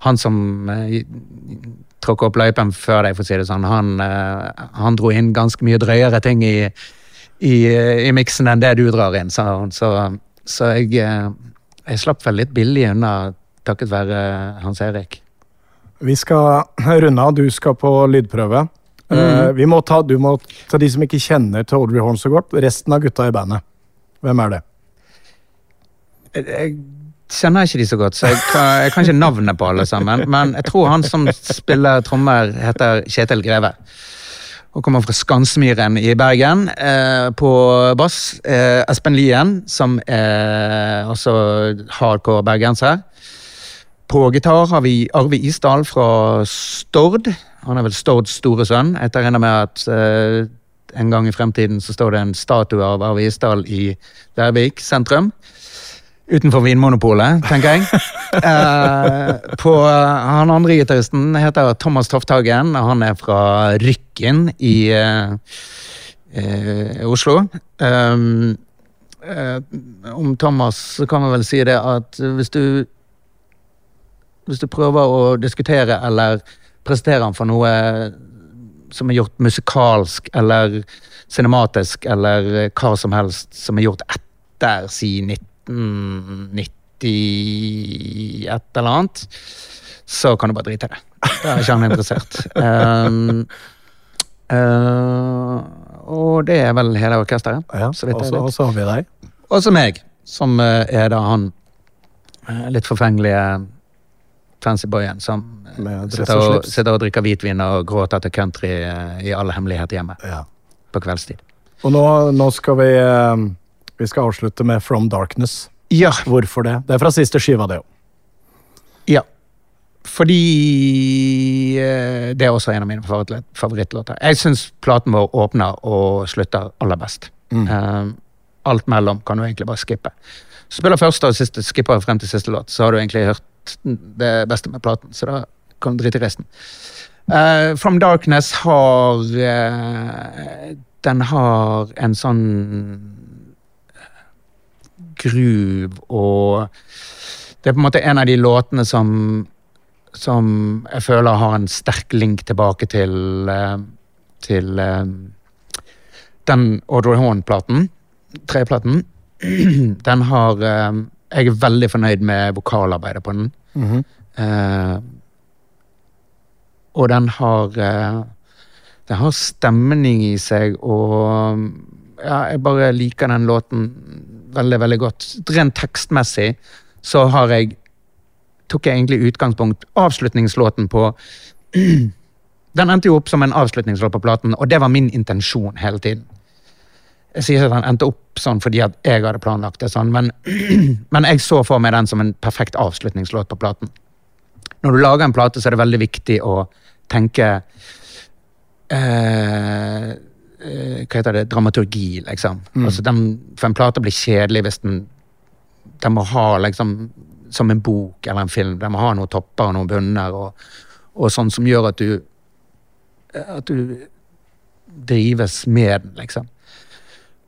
Han som eh, tråkka opp løypen før deg, for å si det sånn, han, eh, han dro inn ganske mye drøyere ting i, i, i miksen enn det du drar inn, sa hun. Så, så jeg, eh, jeg slapp vel litt billig unna takket være Hans Erik. Vi skal runde av. Du skal på lydprøve. Eh, vi må ta, du må ta de som ikke kjenner til Audrey Horn så godt. Resten av gutta i bandet. Hvem er det? Jeg kjenner ikke de så godt, så jeg kan, jeg kan ikke navnet på alle sammen. Men jeg tror han som spiller trommer, heter Kjetil Greve. Og kommer fra Skansmyren i Bergen. Eh, på bass eh, Espen Lien, som er også hardcore bergenser. På gitar har vi Arve Isdal fra Stord. Han er vel Stords store sønn. Jeg regner med at eh, en gang i fremtiden så står det en statue av Arve Isdal i Lærvik sentrum. Utenfor Vinmonopolet, tenker jeg. Eh, på, han andre gitaristen heter Thomas Tofthagen. og Han er fra Rykken i eh, eh, Oslo. Um, eh, om Thomas så kan man vel si det at hvis du hvis du prøver å diskutere eller presentere han for noe som er gjort musikalsk eller cinematisk eller hva som helst som er gjort etter si 1990 et eller annet, så kan du bare drite i det. Da er ikke han interessert. Um, uh, og det er vel hele orkesteret. Ja, så vidt og jeg så- vet. og så har vi deg. Og så meg. som eh, er da han eh, litt forfengelige fancy boyen som eh, sitter og sitter og drikker hvitvin og gråter til country eh, i all hemmelighet hjemme Ja. på kveldstid. Og nå, nå skal vi eh, Vi skal avslutte med From Darkness. Ja, Hvorfor det? Det er fra siste skiva, det òg. ja. Fordi det er også en av mine favorittlåter. Jeg syns platen vår åpner og slutter aller best. Eh, alt mellom kan du egentlig bare skippe. Spiller første og siste, skipper frem til siste låt, så har du egentlig hørt det beste med platen. Så da kan du drite i resten. Uh, From Darkness har uh, Den har en sånn groove og Det er på en måte en av de låtene som som jeg føler har en sterk link tilbake til uh, til eh, den Audrey Horn-platen, treplaten. Den har eh, Jeg er veldig fornøyd med vokalarbeidet på den. Eh, og den har eh, Den har stemning i seg, og ja, jeg bare liker den låten veldig, veldig godt. Rent tekstmessig så har jeg tok jeg egentlig utgangspunkt avslutningslåten på Den endte jo opp som en avslutningslåt på platen, og det var min intensjon hele tiden. Jeg sier ikke at den endte opp sånn fordi at jeg hadde planlagt det sånn, men, men jeg så for meg den som en perfekt avslutningslåt på platen. Når du lager en plate, så er det veldig viktig å tenke eh, eh, Hva heter det? Dramaturgi, liksom. Altså, den, for en plate blir kjedelig hvis den Den må ha liksom Som en bok eller en film. Den må ha noen topper og noen bunner og, og sånn som gjør at du At du drives med den, liksom.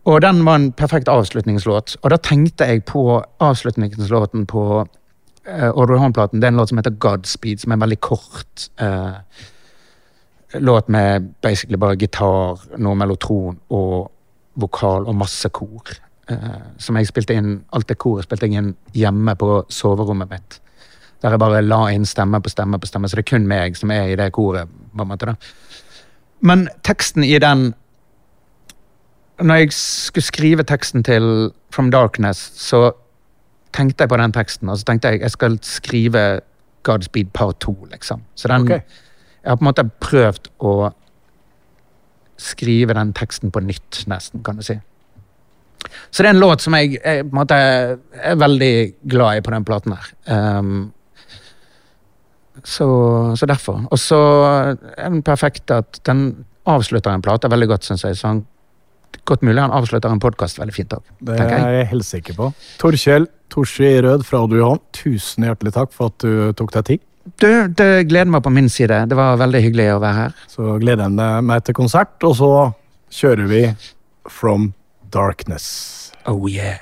Og den var en perfekt avslutningslåt. Og da tenkte jeg på avslutningslåten på uh, Audrey Horn-platen. Det er en låt som heter Godspeed, som er en veldig kort uh, låt med basically bare gitar, noe mellotron og vokal og masse kor. Uh, som jeg spilte inn, Alt det koret spilte jeg inn hjemme på soverommet mitt. Der jeg bare la inn stemme på stemme på stemme, så det er kun meg som er i det koret. på en måte da. Men teksten i den Når jeg skulle skrive teksten til From Darkness, så tenkte jeg på den teksten, og så tenkte jeg jeg skal skrive Godspeed part to, liksom. Så den, okay. jeg har på en måte prøvd å skrive den teksten på nytt, nesten, kan du si. Så det er en låt som jeg, jeg måte er veldig glad i på den platen her. Um, så, så derfor. Og så er den perfekt at den avslutter en plate veldig godt, syns jeg. Så han, godt mulig han avslutter en podkast veldig fint òg, Det er jeg. helt sikker på. Torkjell Torsi Rød fra Audio Johan, tusen hjertelig takk for at du tok deg tid. Du, det gleder meg på min side. Det var veldig hyggelig å være her. Så gleder jeg meg til konsert, og så kjører vi From Darkness. Oh yeah.